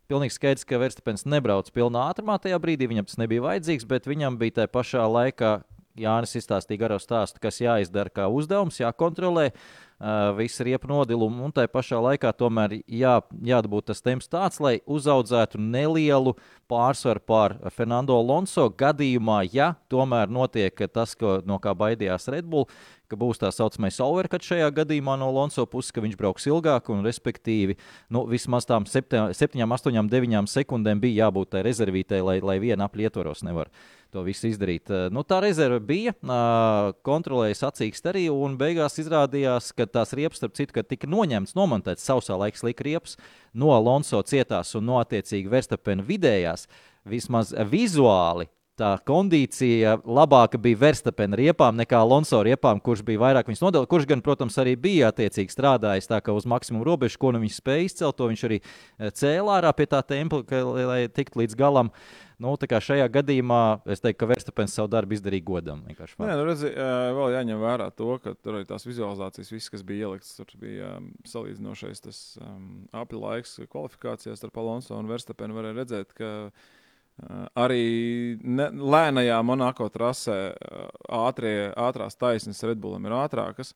Pilnīgi skaidrs, ka Verstapens nebrauc pilnā ātrumā tajā brīdī. Viņam tas nebija vajadzīgs, bet viņam bija tajā pašā laikā Jānis izstāstīja garo stāstu, kas jāizdara kā uzdevums, jākontrolē uh, visu riepu nodilumu, un tai pašā laikā tomēr jā, jādabūt tas temps tāds, lai uzaudzētu nelielu pārsvaru pār Fernando Alonso gadījumā, ja tomēr notiek tas, ko, no kā baidījās Red Bull, ka būs tā saucamais overcut šajā gadījumā no Lonso puses, ka viņš brauks ilgāk un, respektīvi, nu, vismaz tām 7, 8, 9 sekundēm bija jābūt tai rezervītei, lai, lai viena apli ietvaros nevar to visu izdarīt. Nu, tā rezerve bija, kontrolēja sacīkst arī, un beigās izrādījās, ka tās riepas, starp citu, tika noņemts, nomontēts sausā laika slika riepas no Alonso cietās un no attiecīgi Verstapena vidējās. Vismaz vizuāli tā kondīcija labāka bija Verstapena riepām nekā Alonso riepām, kurš bija vairāk viņas nodeva, kurš gan, protams, arī bija attiecīgi strādājis tā kā uz maksimumu robežu, ko nu viņš spēja izcelt, to viņš arī eh, cēlā ārā pie tā templa, ka, lai tiktu līdz galam. Nu, šajā gadījumā es teiktu, ka Verstapens savu darbu izdarīja godam. Nē, nu, redzi, vēl jāņem vērā to, ka tur arī tās vizualizācijas, viss, kas bija ielikts, tur bija um, salīdzinošais tas um, apli laiks kvalifikācijās starp Alonso un Verstapenu. Varēja redzēt, ka uh, arī ne, lēnajā Monako trasē eh, ātrie, ātrās taisnes Redbullam ir ātrākas.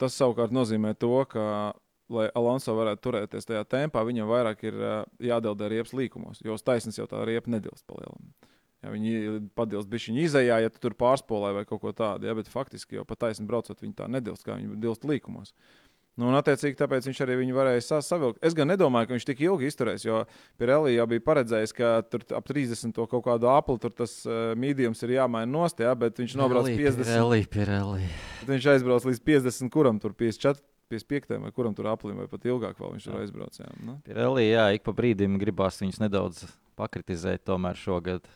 Tas savukārt nozīmē to, ka, lai Alonso varētu turēties tajā tempā, viņam vairāk ir eh, jādeldē riepas līkumos, jo uz taisnes jau tā riepa nedilst palielināt. Ja viņi padilst bišķiņu izējā, ja tu tur pārspolē vai kaut ko tādu, ja, bet faktiski jau pa taisni braucot, viņi tā nedilst, kā viņi dilst līkumos. Uh, Nu, un, attiecīgi, tāpēc viņš arī varēja savilkt. Es gan nedomāju, ka viņš tik ilgi izturēs, jo Pirelli jau bija paredzējis, ka tur ap 30 to kaut kādu apli tur tas uh, mīdījums ir jāmaina nost, jā, bet viņš nobrauc 50. Pirelli, Pirelli. Viņš aizbrauc līdz 50, kuram tur 54. 55. vai kuram tur aplim, vai pat ilgāk vēl viņš tur aizbrauc. Jā, nu. Pirelli, jā, ik pa brīdim gribās viņus nedaudz pakritizēt, tomēr šogad.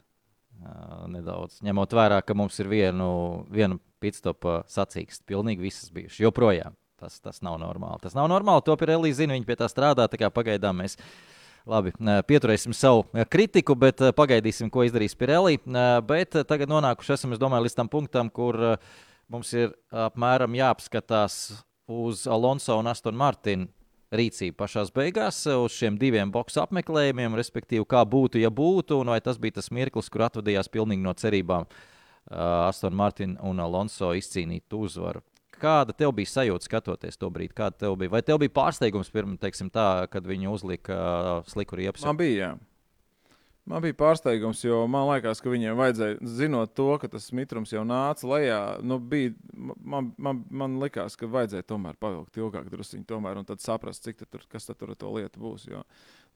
Uh, nedaudz ņemot vērā, ka mums ir vienu, vienu pitstopu sacīksts, pilnīgi visas bijušas joprojām. Tas, tas nav normāli. Tas nav normāli. To Pirelli zina, viņi pie tā strādā. Tā kā pagaidām mēs labi, pieturēsim savu kritiku, bet pagaidīsim, ko izdarīs Pirelli. Bet tagad nonākuši esam, es domāju, līdz tam punktam, kur mums ir apmēram jāapskatās uz Alonso un Astonu Martinu rīcību pašā beigās uz šiem diviem boxu apmeklējumiem, respektīvi, kā būtu, ja būtu, un vai tas bija tas mirklis, kur atvadījās pilnīgi no cerībām uh, Astonu Martinu un Alonso izcīnīt uzvaru. Kāda tev bija sajūta skatoties to brīdi? Kāda tev bija? Vai tev bija pārsteigums pirms, teiksim, tā, kad viņi uzlika uh, sliku riepas? Man bija, jā. Man bija pārsteigums, jo man liekas, ka viņiem vajadzēja, zinot to, ka tas mitrums jau nāca lejā, nu, bija, man, man, man likās, ka vajadzēja tomēr pavilkt ilgāk, druskuļi, tomēr, un tad saprast, cik tur, kas tad tur ar to lietu būs. Jo,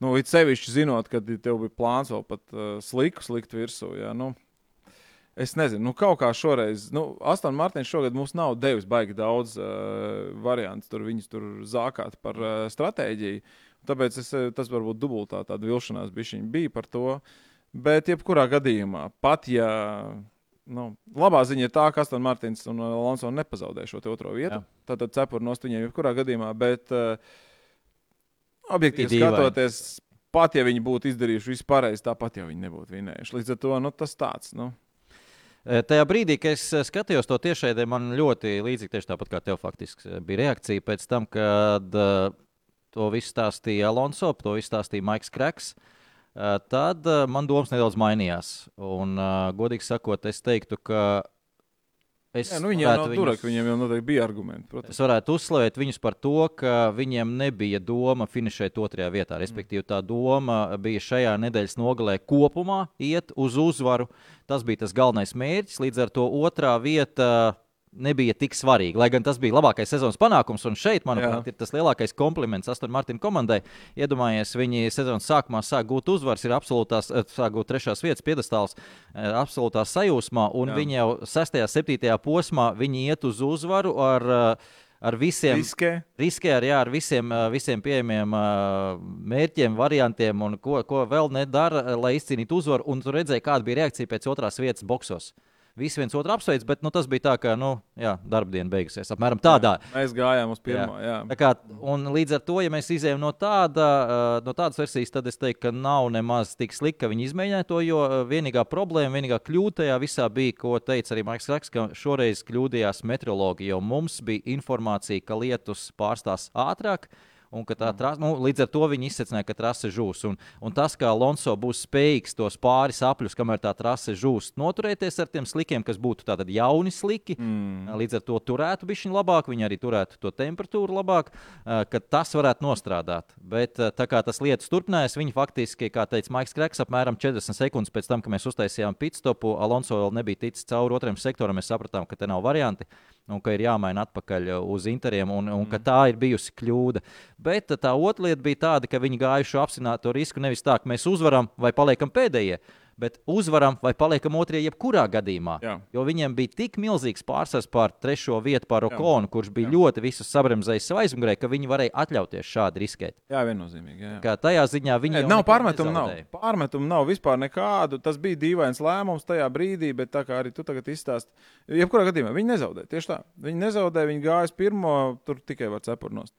nu, it sevišķi zinot, ka tev bija plāns vēl pat uh, sliku slikt virsū. Jā, nu, Es nezinu, nu, kaut kā šoreiz, nu, Astonas Martins šogad mums nav devis baigi daudz uh, variantu, tur viņus tur zākāt par uh, stratēģiju. Tāpēc es, eh, tas varbūt dubultā tāda vilšanās bija par to. Bet, jebkurā gadījumā, pat ja nu, labā ziņa ir tā, ka Astonas Martins un Alonso nepazaudē šo otro vietu, Jā. tad, tad cepuri no viņiem jebkurā gadījumā. Bet, uh, objektīvi skatoties, pat ja viņi būtu izdarījuši visu pareizi, tāpat jau viņi nebūtu vinējuši. Līdz ar to nu, tas tāds. Nu, Tajā brīdī, kad es skatījos to tiešraidē, man ļoti līdzīgi, tieši tāpat kā tev faktiski bija reakcija pēc tam, kad to visu stāstīja Alonso, to visu stāstīja Maiks Kreks. Uh, tad uh, man domas nedaudz mainījās. Un, uh, godīgi sakot, es teiktu, ka Es Jā, nu viņiem jau viņus... tur viņiem jau noteikti bija argumenti. Protams. Es varētu uzslavēt viņus par to, ka viņiem nebija doma finišēt otrajā vietā. Respektīvi, tā doma bija šajā nedēļas nogalē kopumā iet uz uzvaru. Tas bija tas galvenais mērķis. Līdz ar to otrā vieta nebija tik svarīgi. Lai gan tas bija labākais sezonas panākums, un šeit, manuprāt, Jā. ir tas lielākais kompliments Aston Martin komandai. Iedomājies, viņi sezonas sākumā sāk gūt uzvaras, ir absolūtās, eh, sāk gūt trešās vietas piedestāls, eh, absolūtā sajūsmā, un Jā. viņi jau 6. un 7. posmā viņi iet uz uzvaru ar, eh, ar visiem. Riskē. Riskē ar, jā, ar visiem, visiem pieejamiem mērķiem, variantiem un ko, ko vēl nedara, lai izcīnītu uzvaru. Un tu redzēji, kāda bija reakcija pēc otrās vietas boxos. Visi viens otru apsveic, bet nu, tas bija tā, ka nu, jā, darba diena beigusies. Apmēram tādā. Mēs gājām uz pirmo. Jā. Tā Kā, un līdz ar to, ja mēs izējām no, tāda, no tādas versijas, tad es teiktu, ka nav nemaz tik slikti, ka viņi izmēģināja to. Jo vienīgā problēma, vienīgā kļūda tajā visā bija, ko teica arī Maiks Raks, ka šoreiz kļūdījās meteorologi. Jo mums bija informācija, ka lietus pārstās ātrāk. Un ka tā trase, nu, līdz ar to viņi izsacināja, ka trase žūs. Un, un tas, kā Alonso būs spējīgs tos pāris apļus, kamēr tā trase žūst, noturēties ar tiem slikiem, kas būtu tātad jauni sliki, mm. līdz ar to turētu bišķiņu labāk, viņi arī turētu to temperatūru labāk, ka tas varētu nostrādāt. Bet tā kā tas lietas turpinājās, viņi faktiski, kā teica Maiks Kreks, apmēram 40 sekundes pēc tam, kad mēs uztaisījām pitstopu, Alonso vēl nebija ticis cauri otrajam sektoram, mēs sapratām, ka te nav varianti un ka ir jāmaina atpakaļ uz interiem, un, un ka tā ir bijusi kļūda. Bet tā otra lieta bija tāda, ka viņi gājuši apzināto risku nevis tā, ka mēs uzvaram vai paliekam pēdējie. Bet uzvaram vai paliekam otrajā, jebkurā gadījumā. Jā. Jo viņiem bija tik milzīgs pārsvars pār trešo vietu, pār Okonu, kurš bija Jā. ļoti visus sabremzējis savā aizmugurē, ka viņi varēja atļauties šādi riskēt. jā, viennozīmīgi. Jā, jā. Kā tajā ziņā viņi Nē, nav pārmetumu, nav. Pārmetumu nav vispār nekādu. Tas bija dīvains lēmums tajā brīdī, bet tā kā arī tu tagad izstāsti, jebkurā gadījumā viņi nezaudēja. Tieši tā. Viņi nezaudēja, viņi gāja uz pirmo, tur tikai var cepurnos.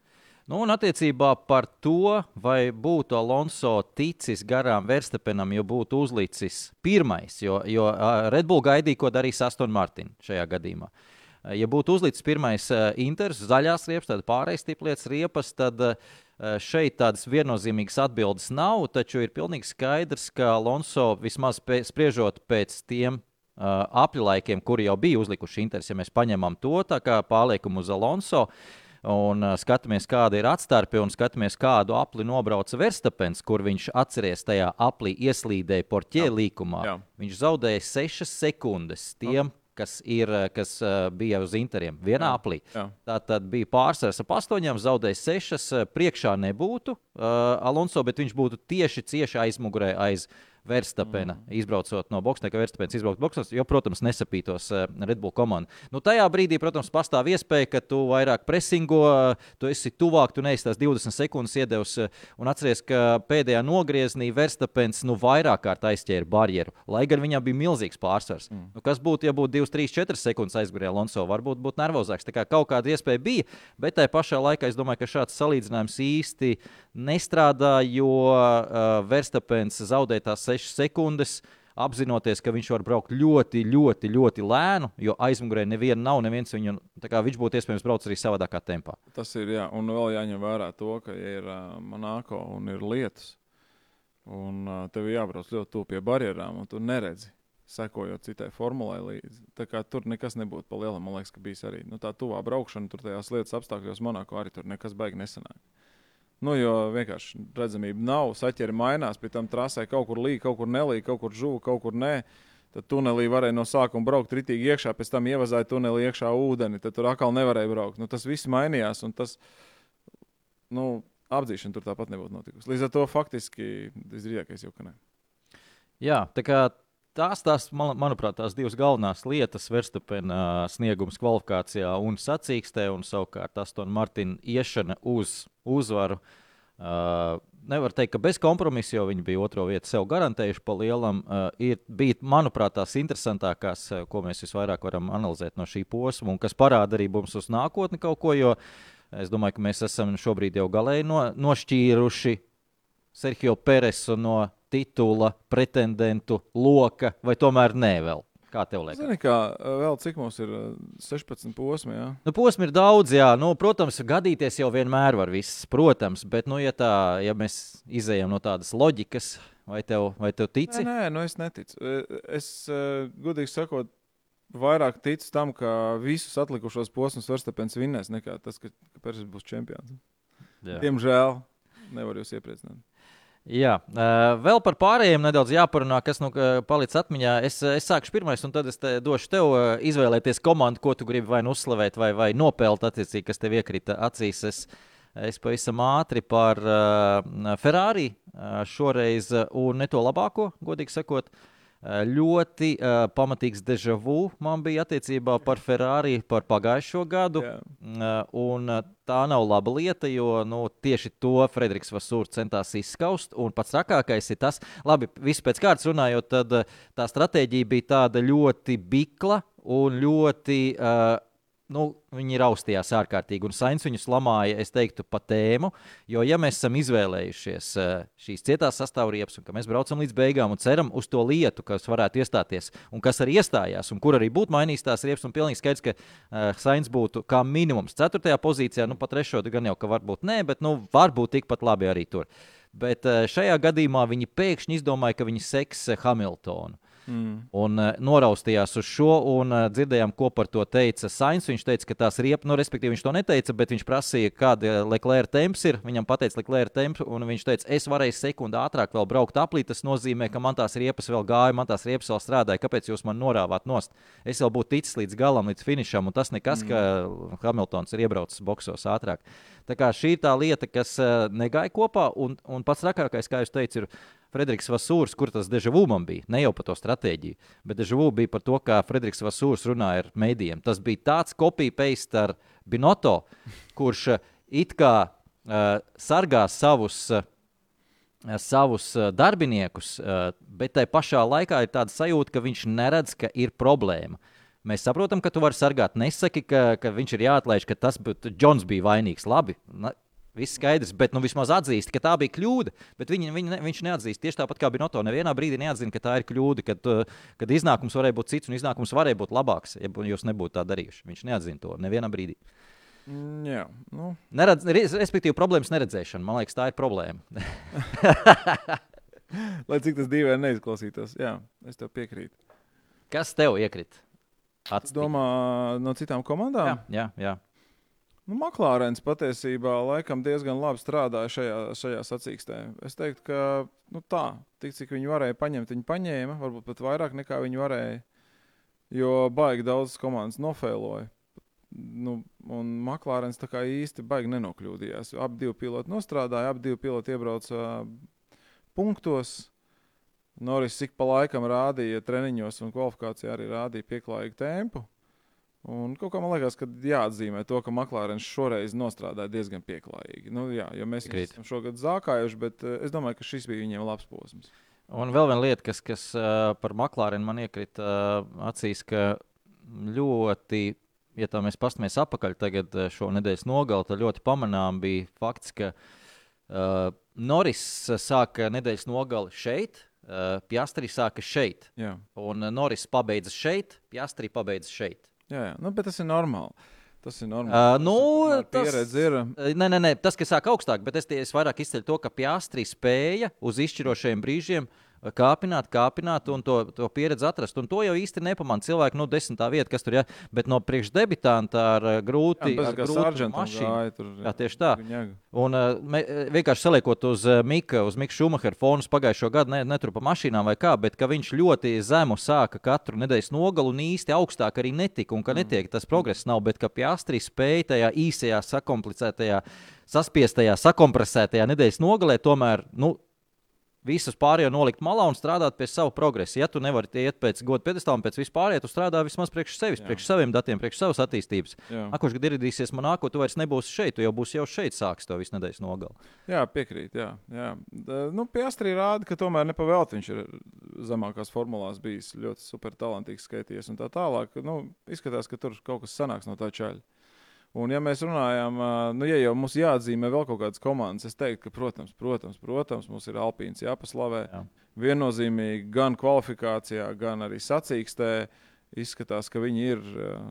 Nu, un attiecībā par to, vai būtu Alonso ticis garām Verstapenam, ja būtu uzlicis pirmais, jo, jo Red Bull gaidīja, ko darīs Aston Martin šajā gadījumā. Ja būtu uzlicis pirmais inters, zaļās riepas, tad pārējais tiplietas riepas, tad šeit tādas viennozīmīgas atbildes nav, taču ir pilnīgi skaidrs, ka Alonso vismaz pē, spriežot pēc tiem apļu laikiem, kuri jau bija uzlikuši interesi, ja mēs paņemam to tā kā pārliekumu uz Alonso. Un skatāmies, kāda ir atstarpe, un skatāmies, kādu apli nobrauca Verstapens, kur viņš atceries tajā aplī ieslīdēja porķē līkumā. Jā. Viņš zaudēja 6 sekundes tiem, kas, ir, kas bija uz interiem vienā Jā. aplī. Jā. Tā tad bija pārsvars ap astoņiem, zaudēja sešas. uh, Priekšā nebūtu uh, Alonso, bet viņš būtu tieši cieši aizmugurē aiz Verstapena. Mm. Izbraucot no boxa, ka Verstapens izbrauc boxos, jo, protams, nesapītos uh, Red Bull komanda. Nu, tajā brīdī, protams, pastāv iespēja, ka tu vairāk presingo, tu esi tuvāk, tu neesi tās 20 sekundes iedevis. Uh, un atceries, ka pēdējā nogriezienī Verstapens nu, vairāk kārt aizķēra barjeru, lai gan viņam bija milzīgs pārsvars. Mm. Nu, kas būtu, ja būtu 2, 3, 4 sekundes aizgājis Alonso? Varbūt būtu nervozāks. Tā kā kaut kāda iespēja bija, bet tajā pašā laikā es domāju, ka šāds salīdzinājums īsti nestrādā, jo uh, Verstapens zaudēja tās 6 sekundes. Apzinoties, ka viņš var braukt ļoti, ļoti, ļoti lēnu, jo aizmugurē neviena nav, neviens viņu, tā kā viņš būtu iespējams braukt arī savādākā tempā. Tas ir, jā, un vēl jāņem vērā to, ka ja ir uh, Monako un ir lietas, un uh, tev jābrauc ļoti tuvu pie barjerām, un tu neredzi, sekojot citai formulai līdzi. Tā kā tur nekas nebūtu pa lielam, man liekas, ka bijis arī nu, tā tuvā braukšana, tur tajās lietas apstākļos Monako arī tur nekas baigi nesanāk. Nu, jo vienkārši redzamība nav, saķeri mainās, pie tam trasē kaut kur līja, kaut kur nelīja, kaut kur žuva, kaut kur nē. Tad tunelī varēja no sākuma braukt ritīgi iekšā, pēc tam ievazāja tunelī iekšā ūdeni. Tad tur atkal nevarēja braukt. Nu, tas viss mainījās, un tas nu, apdzīšana tur tāpat nebūtu notikusi. Līdz ar to faktiski visdrīzākais jau ka ne. Jā, tā kā tās, tās man, manuprāt, tās divas galvenās lietas - Verstapena sniegums kvalifikācijā un sacīkstē, un savukārt Aston Martina iešana uz uzvaru. Uh, nevar teikt, ka bez kompromisa, jo viņi bija otro vietu sev garantējuši pa lielam. Uh, ir, bija, manuprāt, tās interesantākās, ko mēs visvairāk varam analizēt no šī posma, un kas parāda arī mums uz nākotni kaut ko. Jo es domāju, ka mēs esam šobrīd jau galēji no, nošķīruši Sergio Peresu no titula pretendentu loka, vai tomēr nē, vēl? Kā tev liekas? Zini, kā vēl cik mums ir uh, 16 posmi, jā? Nu, posmi ir daudz, jā. Nu, protams, gadīties jau vienmēr var viss, protams. Bet, nu, ja, tā, ja mēs izējām no tādas loģikas, vai tev, vai tev tici? Nē, nē, nu es neticu. E, Es, uh, godīgi sakot, vairāk ticu tam, ka visus atlikušos posmus Verstapens vinnēs, nekā tas, ka, ka Pēters būs čempions. Jā. Diemžēl nevar jūs iepriecināt. Jā, uh, vēl par pārējiem nedaudz jāparunā, kas nu uh, palicis atmiņā. Es, uh, es sākšu pirmais, un tad es te došu tev izvēlēties komandu, ko tu gribi vai nu uzslavēt, vai, vai nopelt, attiecīgi, kas tev iekrita acīs. Es, es pavisam ātri par Ferrari šoreiz, un ne to labāko, godīgi sakot. Uh, Eh, ļoti uh, pamatīgs deja vu man bija attiecībā par Ferrari par pagājušo gadu. Uh, un, uh, tā nav laba lieta, jo nu, tieši to Frederiks Vasūrs centās izskaust. Un pats trakākais ir tas, labi, viss pēc kārtas runājot, tad uh, tā stratēģija bija tāda ļoti bikla un ļoti. Uh, nu, viņi raustījās ārkārtīgi, un Sainz viņus lamāja, es teiktu, pa tēmu. Jo, ja mēs esam izvēlējušies eh, šīs cietās sastāvriepas, un ka mēs braucam līdz beigām un ceram uz to lietu, kas varētu iestāties, un kas arī iestājās, un kur arī būtu mainījis tās riepas, un pilnīgi skaidrs, ka uh, Sainz būtu kā minimums 4. pozīcijā, nu, pat 3. gan jau, ka varbūt nē, bet, nu, varbūt tikpat labi arī tur. Bet uh, šajā gadījumā viņi pēkšņi izdomāja, ka viņi seks Hamiltonu. Mm. Un uh, noraustījās uz šo, un uh, dzirdējām, ko par to teica Sainz. Viņš teica, ka tās riepas, nu, respektīvi, viņš to neteica, bet viņš prasīja, kāda Leclerc temps ir. Viņam pateica Leclerc temps, un viņš teica, es varēju sekundi ātrāk vēl braukt aplī. Tas nozīmē, ka man tās riepas vēl gāja, man tās riepas vēl strādāja. Kāpēc jūs man norāvāt nost? Es vēl būtu ticis līdz galam, līdz finišam, un tas nekas, mm. ka Hamiltons ir iebraucis boksos ātrāk. Tā kā šī ir tā lieta, kas uh, negāja kopā, un, un pats rakākais, kā jūs teicat, ir Frederiks Vasūrs, kur tas dežavu man bija. Ne jau par to stratēģiju, bet dežavu bija par to, kā Frederiks Vasūrs runāja ar mēdījiem. Tas bija tāds kopija-paste ar Binoto, kurš uh, it kā uh, sargā savus. Uh, savus darbiniekus, bet tajā pašā laikā ir tāda sajūta, ka viņš neredz, ka ir problēma. Mēs saprotam, ka tu vari sargāt. Nesaki, ka, ka viņš ir jāatlaiž, ka tas Džons bija vainīgs. Labi, Viss skaidrs, bet nu, vismaz atzīst, ka tā bija kļūda. Bet viņi, viņi, ne, viņš neatzīst. Tieši tāpat kā Binoto, nevienā brīdī neatzina, ka tā ir kļūda, kad, uh, kad iznākums varēja būt cits un iznākums varēja būt labāks, ja jūs nebūtu tā darījuši. Viņš neatzina to nevienā brīdī. Mm, jā, nu. Neredz, respektīvi, problēmas neredzēšana. Man liekas, tā ir problēma. [LAUGHS] Lai cik tas dīvaini neizklausītos, jā, es tev piekrītu. Kas tev iekrita? Es domāju, no citām komandām? Jā, jā. jā. Nu, Maklārens patiesībā laikam diezgan labi strādāja šajā, šajā sacīkstē. Es teiktu, ka nu, tā, tik cik viņi varēja paņemt, viņi paņēma, varbūt pat vairāk nekā viņi varēja. Jo baigi daudz komandas nofēloja. Nu, un Maklārens tā kā īsti baigi nenokļūdījās. Abi divi piloti nostrādāja, abi divi piloti iebrauca punktos. Noris ik pa laikam rādīja treniņos un kvalifikācijā arī rādīja pieklājīgu tempu. Un kaut kā man liekas, ka jāatzīmē to, ka Maklārens šoreiz nostrādāja diezgan pieklājīgi. Nu, jā, jo mēs Krīt. esam šogad zākājuši, bet uh, es domāju, ka šis bija viņiem labs posms. Un vēl viena lieta, kas, kas uh, par Maklārenu man iekrita uh, acīs, ka ļoti, ja tā mēs paskatāmies atpakaļ tagad šo nedēļas nogali, tad ļoti pamanām bija fakts, ka uh, Noris sāka nedēļas nogali šeit. Uh, Piastri sāka šeit. Jā. Un Noris pabeidza šeit, Piastri pabeidza šeit. Jā, jā. Nu, bet tas ir normāli. Tas ir normāli. Uh, nu, tas ir. Nē, nē, nē, tas, kas sāk augstāk, bet es, es vairāk izceļu to, ka Piastri spēja uz izšķirošajiem brīžiem uh, kāpināt, kāpināt un to, to pieredzi atrast. Un to jau īsti nepamanā cilvēki, nu, desmitā vieta, kas tur ir. Bet no priekšdebitanta ar grūti, tur, jā, tieši tā. Un uh, me, vienkārši saliekot uz uh, Mika, uz Mika Šumahera fonus pagājušo gadu, ne, ne tur pa mašīnām vai kā, bet viņš ļoti zemu sāka katru nedēļas nogalu un īsti augstāk arī netika. Un ka mm. netiek tas progress nav, bet ka pie Astri spēja tajā īsajā, sakomplicētajā, saspiestajā, sakompresētajā nedēļas nogalē tomēr. Nu, visus pārējo nolikt malā un strādāt pie sava progresa. Ja tu nevari iet pēc godu pedestāla un pēc vispārējā, tu strādā vismaz priekš sevis, Jā. priekš saviem datiem, priekš savas attīstības. Kurš gadu ieradīsies man nākotnē, tu vairs nebūsi šeit, tu jau būsi jau šeit sāks to visu nedēļas nogali. Jā, piekrīt. Jā, jā. Nu, Piastri rāda, ka tomēr nepavēlti viņš ir zemākās formulās bijis ļoti super talantīgs skaities un tā tālāk. Nu, izskatās, ka tur kaut kas sanāks no tā čaļa. Un, ja mēs runājam, nu, ja jau mums jāatzīmē vēl kaut kādas komandas, es teiktu, ka, protams, protams, protams mums ir Alpīns jāpaslavē. Jā. Viennozīmīgi gan kvalifikācijā, gan arī sacīkstē izskatās, ka viņi ir,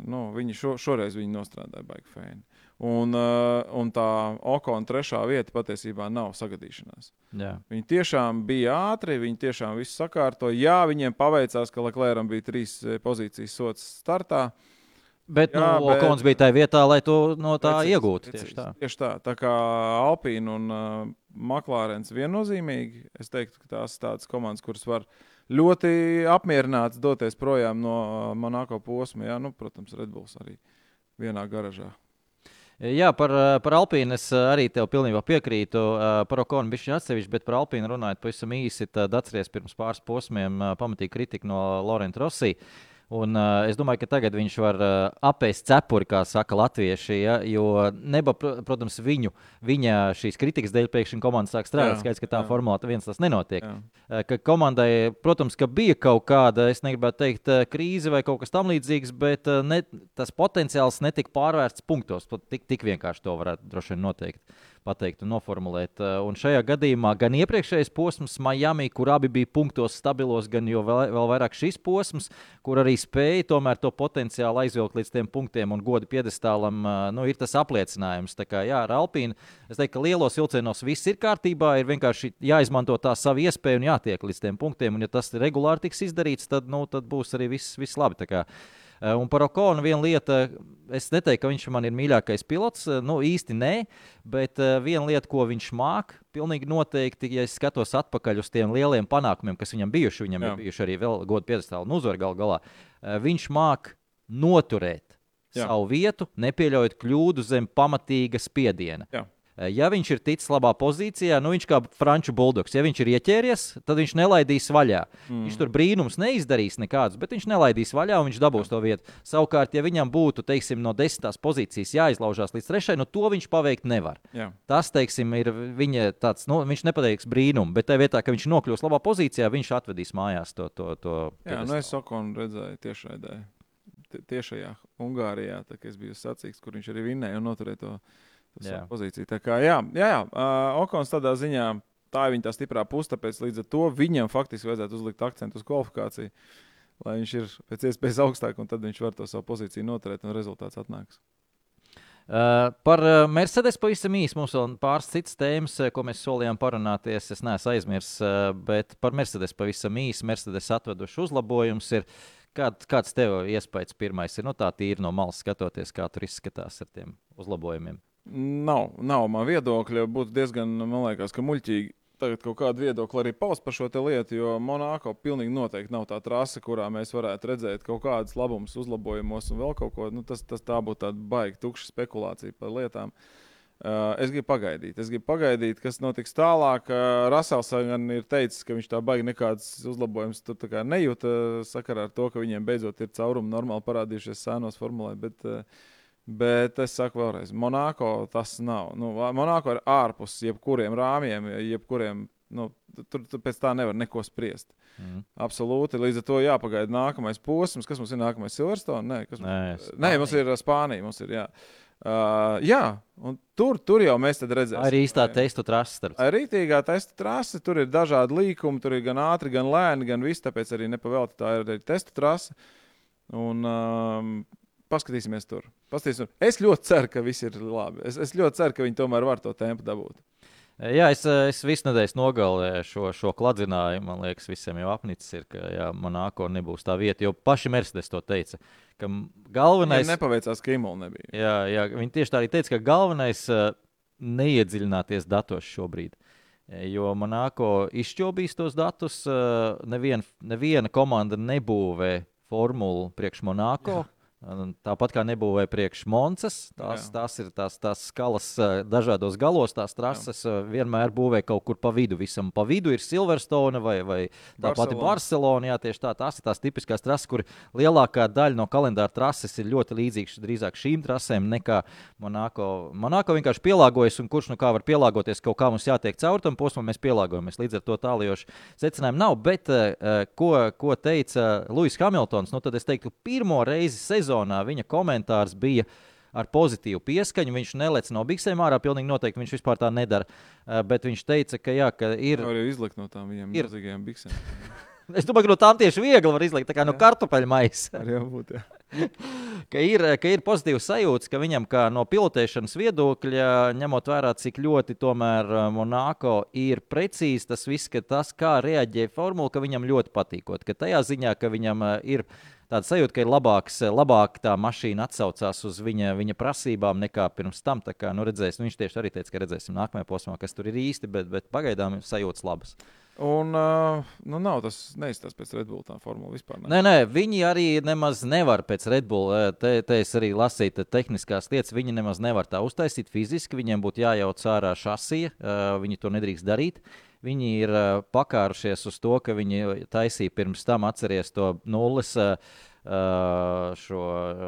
nu, viņi šo, šoreiz viņi nostrādāja baigi fēni. Un, un tā Okona trešā vieta patiesībā nav sagadīšanās. Jā. Viņi tiešām bija ātri, viņi tiešām visu sakārtoja. Jā, viņiem paveicās, ka Leclerc bija trīs pozīcijas sots startā. Uh, Bet, Jā, nu, bet- Okons bija tajā vietā, lai to no tā Precīzi, iegūtu. precīzi. Tieši tā. Tieši tā. Tā kā Alpīna un uh, Maklārens viennozīmīgi, es teiktu, ka tās ir tādas komandas, kuras var ļoti apmierināts doties projām no uh, Monako posma. Jā, nu, protams, Redbulls arī vienā garažā. Jā, par, eh, par Alpīnu es eh, arī tev pilnībā piekrītu. Par Okonu bija atsevišķi, bet par Alpīnu runājot pavisam īsi. Tad atceries pirms pāris posmiem pamatīgi kritika no Lorenta Rosija. Un, uh, es domāju, ka tagad viņš var uh, apēst cepuri, kā saka latvieši. Ja, jo, neba, pr- protams, viņu, viņa šīs kritikas dēļ pēkšņi komanda sāk strādāt. Skaidrs, ka tā jā. formulā viens tas nenotiek. Eh, ka komandai, protams, ka bija kaut kāda, es negribētu teikt, krīze vai kaut kas tamlīdzīgs, bet eh, ne, tas potenciāls netika pārvērsts punktos. Tik, tik vienkārši to varētu droši vien noteikt, pateikt un noformulēt. Eh, Un šajā gadījumā gan iepriekšējais posms Miami, kur abi bija punktos stabilos, gan jau vēl, vēl vairāk šis posms, kur arī spēja tomēr to potenciālu aizvilkt līdz tiem punktiem un godu piedestālam, eh, nu, ir tas apliecinājums. Tā kā, jā, ar Alpīnu es teiktu, ka lielos vilcienos viss ir kārtībā, ir vienkārši jāizmanto tā sava iespēja un jātiek līdz tiem punktiem. Un, ja tas regulāri tiks izdarīts, tad, nu, tad būs arī viss, viss labi. Tā kā, Un par Okonu viena lieta, es neteiktu, ka viņš man ir mīļākais pilots. eh, Nu, īsti nē, bet eh, viena lieta, ko viņš māca, pilnīgi noteikti, ja es skatos atpakaļ uz tiem lieliem panākumiem, kas viņam bijuši, viņam Jā. ir bijuši arī vēl godu piedestāli un uzvaru gal galā, eh, viņš māca noturēt Jā. savu vietu, nepieļaujot kļūdu zem pamatīga spiediena. Jā. Eh, Ja viņš ir ticis labā pozīcijā, nu viņš kā franču buldogs, ja viņš ir ieķēries, tad viņš nelaidīs vaļā. Mm. Viņš tur brīnums neizdarīs nekādus, bet viņš nelaidīs vaļā un viņš dabūs to vietu. Savukārt, ja viņam būtu, teiksim, no desmitās pozīcijas jāizlaužās līdz trešajai, nu to viņš paveikt nevar. Jā. Tas, teiksim, ir viņa tāds, nu, viņš nepateiks brīnumu, bet tajā vietā, ka viņš nokļūs labā pozīcijā, viņš atvedīs mājās to. to, to Jā, nu es Okonu redzēju tiešraidē. Tie- Tiešajā Ungārijā, tā, kad es biju sacīks, kur viņš arī vinnēja un noturēja to Jā. savu pozīciju. Tā kā, jā, jā, jā uh, Okons tādā ziņā, tā ir viņa tā stiprā puse, tāpēc līdz ar to viņam faktiski vajadzētu uzlikt akcentu uz kvalifikāciju, lai viņš ir pēc iespējas augstāk, un tad viņš var to savu pozīciju noturēt, un rezultāts atnāks. Uh, par Mercedes pavisam īsi mums vēl pāris citas tēmas, ko mēs solījām parunāties. Es neesmu aizmirsis, uh, bet par Mercedes pavisam īsi. Mercedes atveduši uzlabojums. Ir. Kād, kāds tev iespējas pirmais ir? Nu, tā tīri no malas skatoties, kā tur izskatās ar tiem uzlabojumiem. Nav, nav man viedokļa. Būtu diezgan, man liekas, ka muļķīgi tagad kaut kādu viedokli arī paust par šo lietu, jo Monako pilnīgi noteikti nav tā trase, kurā mēs varētu redzēt kaut kādas labumus, uzlabojumos un vēl kaut ko. Nu, tas, tas tā būtu tāda baigta, tukša spekulācija par lietām. Uh, es gribu pagaidīt, es gribu pagaidīt, kas notiks tālāk. Uh, Rasels gan ir teicis, ka viņš tā baigi nekādas uzlabojumus nejūta sakarā ar to, ka viņiem beidzot ir caurumi normāli parādījušies sēnos formulē. Bet, uh, Bet es saku vēlreiz, Monako tas nav. Nu, Monako ir ārpus jebkuriem rāmjiem, jebkuriem. Nu, tur, tur pēc tā nevar neko spriest. Mm. Absolūti. Līdz ar to jāpagaida nākamais posms. Kas mums ir nākamais? Silverstone? Nē, kas mums, Nē, Nē mums ir uh, Spānija. Mums ir, jā. Uh, jā, un tur, tur jau mēs redzēsim. Arī īstā testu trasa starp. Ar rītīgā testa trase tur ir dažādi līkumi, tur ir gan ātri, gan lēni, gan viss. Tāpēc arī nepavēlti tā ir arī testa trase. Un um, paskatīsimies tur. Paskatīsimies. Es ļoti ceru, ka viss ir labi. Es, es ļoti ceru, ka viņi tomēr var to tempu dabūt. Jā, es, es visu nedēļas nogalēju šo, šo kladzinājumu. Man liekas, visiem jau apnicis ir, ka jā, Monako nebūs tā vieta. Jo paši Mercedes to teica. Galvenais, Viņam nepaveicās, ka Imula nebija. jā, jā, viņi tieši tā arī teica, ka galvenais uh, neiedziļināties datos šobrīd. Jo Monako izšķobīs tos datus. Uh, nevien, neviena komanda nebūvē formulu priekš Monako. Un Tāpat kā nebūvēja priekš Monces, tās, Jā. tās ir tās, tās skalas eh, dažādos galos, tās trases eh, vienmēr būvē kaut kur pa vidu. Visam pa vidu ir Silverstone vai, vai tā pati Barcelona. Barcelona. Jā, tieši tā. Tās ir tās tipiskās trases, kur lielākā daļa no kalendāra trases ir ļoti līdzīgas drīzāk šīm trasēm nekā Monako. Monako vienkārši pielāgojas, un kurš nu kā var pielāgoties, kaut kā mums jātiek caur tam posmam, mēs pielāgojamies. Līdz ar to tālējoši secinājumu nav. Bet eh, ko, ko teica Lūsis Hamiltons, nu tad es teiktu, pirmo reizi sezonā viņa komentārs bija. Ar pozitīvu pieskaņu viņš nelec no biksēm ārā. Pilnīgi noteikti viņš vispār tā nedara. Eh, Bet viņš teica, ka, jā, ka ir. Var jau izlikt no tām viņiem Ir. milzīgajām biksēm. [LAUGHS] Es domāju, ka no tām tieši viegli var izlikt tā kā no kartupeļu maisa. Arī būtu. [LAUGHS] ka ir, ka ir pozitīvs sajūta, ka viņam kā no pilotēšanas viedokļa, ņemot vērā, cik ļoti tomēr uh, Monako ir precīzi tas viss, ka tas, kā reaģē formula, ka viņam ļoti patīkot. Ka tajā ziņā, ka viņam uh, ir tāda sajūta, ka ir labāks, labāk tā mašīna atsaucās uz viņa, viņa prasībām nekā pirms tam. Kā, nu, redzēs, nu, viņš tieši arī teica, ka redzēsim nākamajā posmā, kas tur ir īsti, bet, bet pagaidām sajūtas labas. Un uh, nu, nav tas neizstāsta pēc Redbull tā formula vispār. Ne? Nē, nē, viņi arī nemaz nevar pēc Redbull. Te, te es arī lasīju te tehniskās lietas. Viņi nemaz nevar tā uztaisīt fiziski. Viņiem būtu jājauc ārā šasija. Uh, viņi to nedrīkst darīt. Viņi ir uh, pakārušies uz to, ka viņi taisīja pirms tam atceries to nulles. Uh, Uh, šo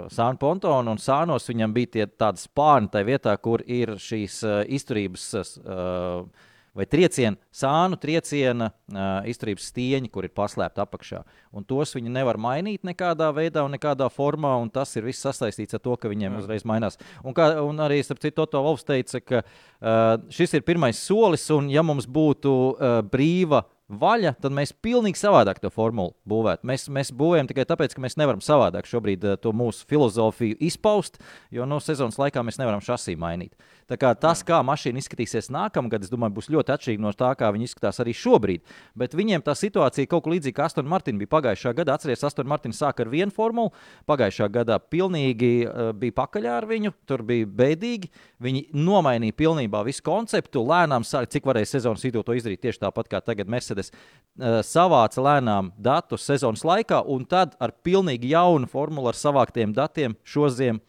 sānu pontonu, un sānos viņam bija tie tādi spārni tajā vietā, kur ir šīs uh, izturības uh, vai trieciena, sānu trieciena uh, izturības stieņi, kur ir paslēpti apakšā. Un tos viņi nevar mainīt nekādā veidā un nekādā formā, un tas ir viss sasaistīts ar to, ka viņiem uzreiz mainās. Un, kā, un arī, starp citu, Toto Valsts teica, ka uh, šis ir pirmais solis, un ja mums būtu uh, brīva vaļa, tad mēs pilnīgi savādāk to formulu būvētu. Mēs, mēs būvējam tikai tāpēc, ka mēs nevaram savādāk šobrīd to mūsu filozofiju izpaust, jo no sezonas laikā mēs nevaram šasī mainīt. Kā tas, kā mašīna izskatīsies nākamgad, es domāju, būs ļoti atšķirīgi no tā, kā viņi izskatās arī šobrīd. Bet viņiem tā situācija kaut kā līdzīga, Aston Martin bija pagājušā gada. Atcerieties, Aston Martin sāka ar vienu formulu, pagājušā gadā pilnīgi uh, bija pakaļā ar viņu, tur bija bēdīgi. Viņi nomainīja pilnībā visu konceptu, lēnām sāk, cik varēja sezonas vidū to izdarīt tieši tāpat kā tagad Mercedes uh, savāca lēnām datus sezonas laikā, un tad ar pilnīgi jaunu formulu, ar savāktiem datiem šo ziemu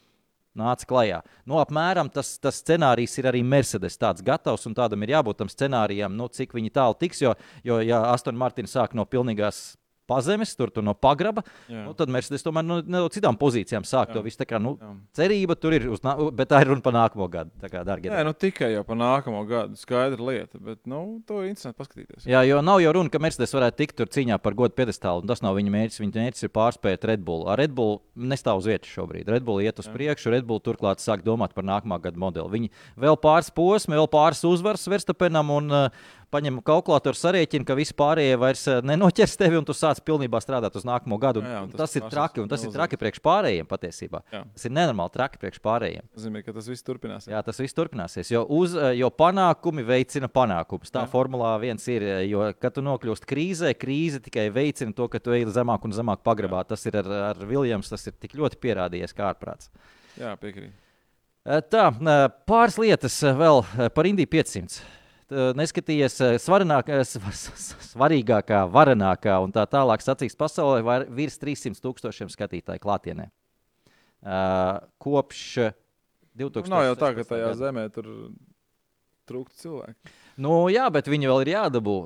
nāca klajā. Nu, apmēram tas, tas scenārijs ir arī Mercedes tāds gatavs, un tādam ir jābūt tam scenārijam, nu, cik viņi tālu tiks. Jo, jo ja Aston Martin sāk no pilnīgās pazemes, tur tu no pagraba. Jā. Nu, tad Mercedes tomēr no, no citām pozīcijām sāk Jā. to visu. Kā, nu, Jā. cerība tur ir, uz, bet tā ir runa par nākamo gadu. Kā, dargi, Nē, nu, tikai jau par nākamo gadu. Skaidra lieta, bet nu, to ir interesanti paskatīties. Jā, jo nav jau runa, ka Mercedes varētu tikt tur cīņā par godu piedestālu. Tas nav viņa mērķis. Viņa mērķis ir pārspēt Red Bull. Ar Red Bull nestāv uz vietas šobrīd. Red Bull iet uz Jā. priekšu, Red Bull turklāt sāk domāt par nākamā gada modeli. Viņi vēl pāris posmi, vēl pāris uzvaras Verstapenam. Un, uh, paņem kalkulātoru, sarēķina, ka visi pārējie vairs eh, nenoķers tevi un tu sāc pilnībā strādāt uz nākamo gadu. Jā, jā, tas, tas ir traki, un tas ir traki priekš pārējiem patiesībā. Jā. Tas ir nenormāli traki priekš pārējiem. Tas nozīmē, ka tas viss turpināsies. Jā, tas viss turpināsies, jo, uz, eh, jo panākumi veicina panākumus. Tā jā. formulā viens ir, eh, jo, kad tu nokļūst krīzē, krīze tikai veicina to, ka tu ej zemāk un zemāk pagrabā. Jā. Tas ir ar, ar Viljams, tas ir tik ļoti pierādījies kā ārprāts. Jā, piekrīt. Tā, pāris lietas vēl par Indiju 500 neskatījies svarīgākā, svarīgākā, varenākā un tā tālāk sacīks pasaulē, var virs 300 tūkstošiem skatītāju klātienē. Uh, kopš 2000. Nav jau tā, ka tajā gada. zemē tur trūkst cilvēku. Nu, jā, bet viņi vēl ir jādabū.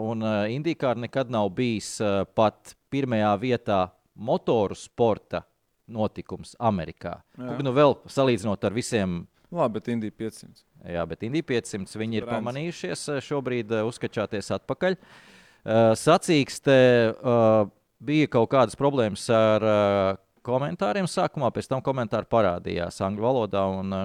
Un Indijā nekad nav bijis pat pirmajā vietā motoru sporta notikums Amerikā. Kur nu vēl salīdzinot ar visiem Labi, bet Indija 500. Jā, bet Indija 500 viņi ir pamanījušies eh, šobrīd eh, uzskačāties atpakaļ. Sacīkstē uh, bija kaut kādas problēmas ar komentāriem sākumā, pēc tam komentāri parādījās angļu valodā.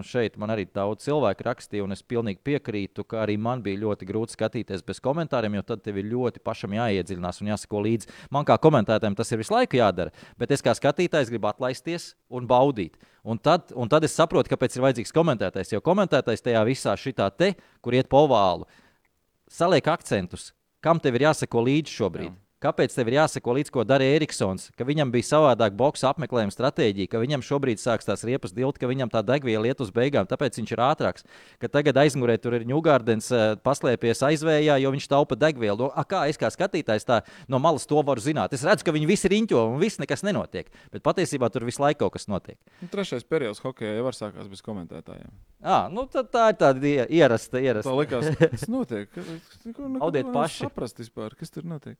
Šeit man arī daudz cilvēku rakstīja, un es pilnīgi piekrītu, ka arī man bija ļoti grūti skatīties bez komentāriem, jo tad tev ir ļoti pašam jāiedziļinās un jāsako līdzi. Man kā komentētājiem tas ir visu laiku jādara, bet es kā skatītājs gribu atlaisties un baudīt. Un tad, un tad es saprotu, kāpēc ir vajadzīgs komentētājs. Jo komentētājs tajā visā šitā te, kur iet pa ovālu, saliek akcentus, kam tev ir jāsako līdzi šobrīd. Jā. Kāpēc tev ir jāsako līdzi, ko dara Eriksons? Ka viņam bija savādāk boxa apmeklējuma stratēģija, ka viņam šobrīd sākas tās riepas dilti, ka viņam tā degviela iet uz beigām, tāpēc viņš ir ātrāks. Ka tagad aizmugurē tur ir Ņūgārdens eh, paslēpies aizvējā, jo viņš taupa degvielu. No, kā es kā skatītājs tā no malas to varu zināt? Es redzu, ka viņi visi riņķo un viss nekas nenotiek. Bet patiesībā tur visu laiku kaut kas notiek. Nu, trešais periods hokeja jau var sākās bez komentētājiem. À, nu, tā ir tāda ierasta. ierasta. Tā likās, kas notiek. Audiet paši. Saprast vispār, kas tur notiek.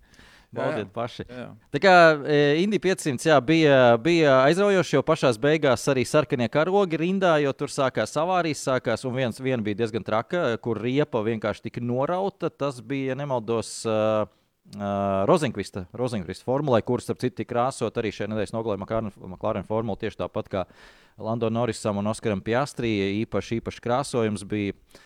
Baudiet paši. Jā, jā. Tā kā e, Indija 500 jā, bija, bija aizraujoši, jo pašā beigās arī sarkanie karogi rindā, jo tur sākās avārijas, sākās, un viens vien bija diezgan traka, kur riepa vienkārši tika norauta. Tas bija, nemaldos, uh, Uh, Rozenkvista, Rozenkvista formulē, kuras, starp citu, tika krāsot arī šajā nedēļas nogalē McLaren formula, tieši tāpat kā Lando Norrisam un Oskaram Piastrī. Īpaši, īpaši krāsojums bija. Uh,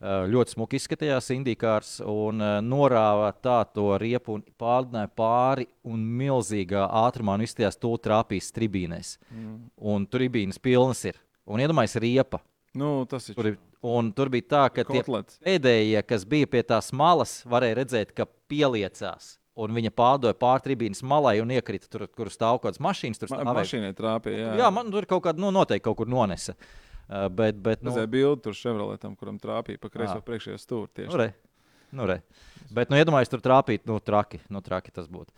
ļoti smuki izskatījās indīkārs un uh, norāva tā to riepu un pārdināja pāri un milzīgā ātrumā un izstījās tūlīt trāpīs tribīnēs. Mm. Un tribīnes pilnas ir. Un iedomājieties, riepa. Nu, tas ir. Tur, un tur bija tā, ka tie kotlets. pēdējie, kas bija pie tās malas, varēja redzēt, ka pieliecās. Un viņa pārdoja pāri tribīnes malai un iekrita tur, kur stāv kaut kādas mašīnas. Tur Ma stāvēja. mašīnai trāpīja. Jā, Jā, man tur kaut kāda nu, noteikti kaut kur nonesa. Uh, bet, bet, nu, Redzēju bildi tur Chevroletam, kuram trāpīja pa kreiso Ā. priekšējo stūri. Tieši. Nu, re. Nu, re. Bet, nu, iedomājieties, tur trāpīt, nu, traki, nu, traki tas būtu.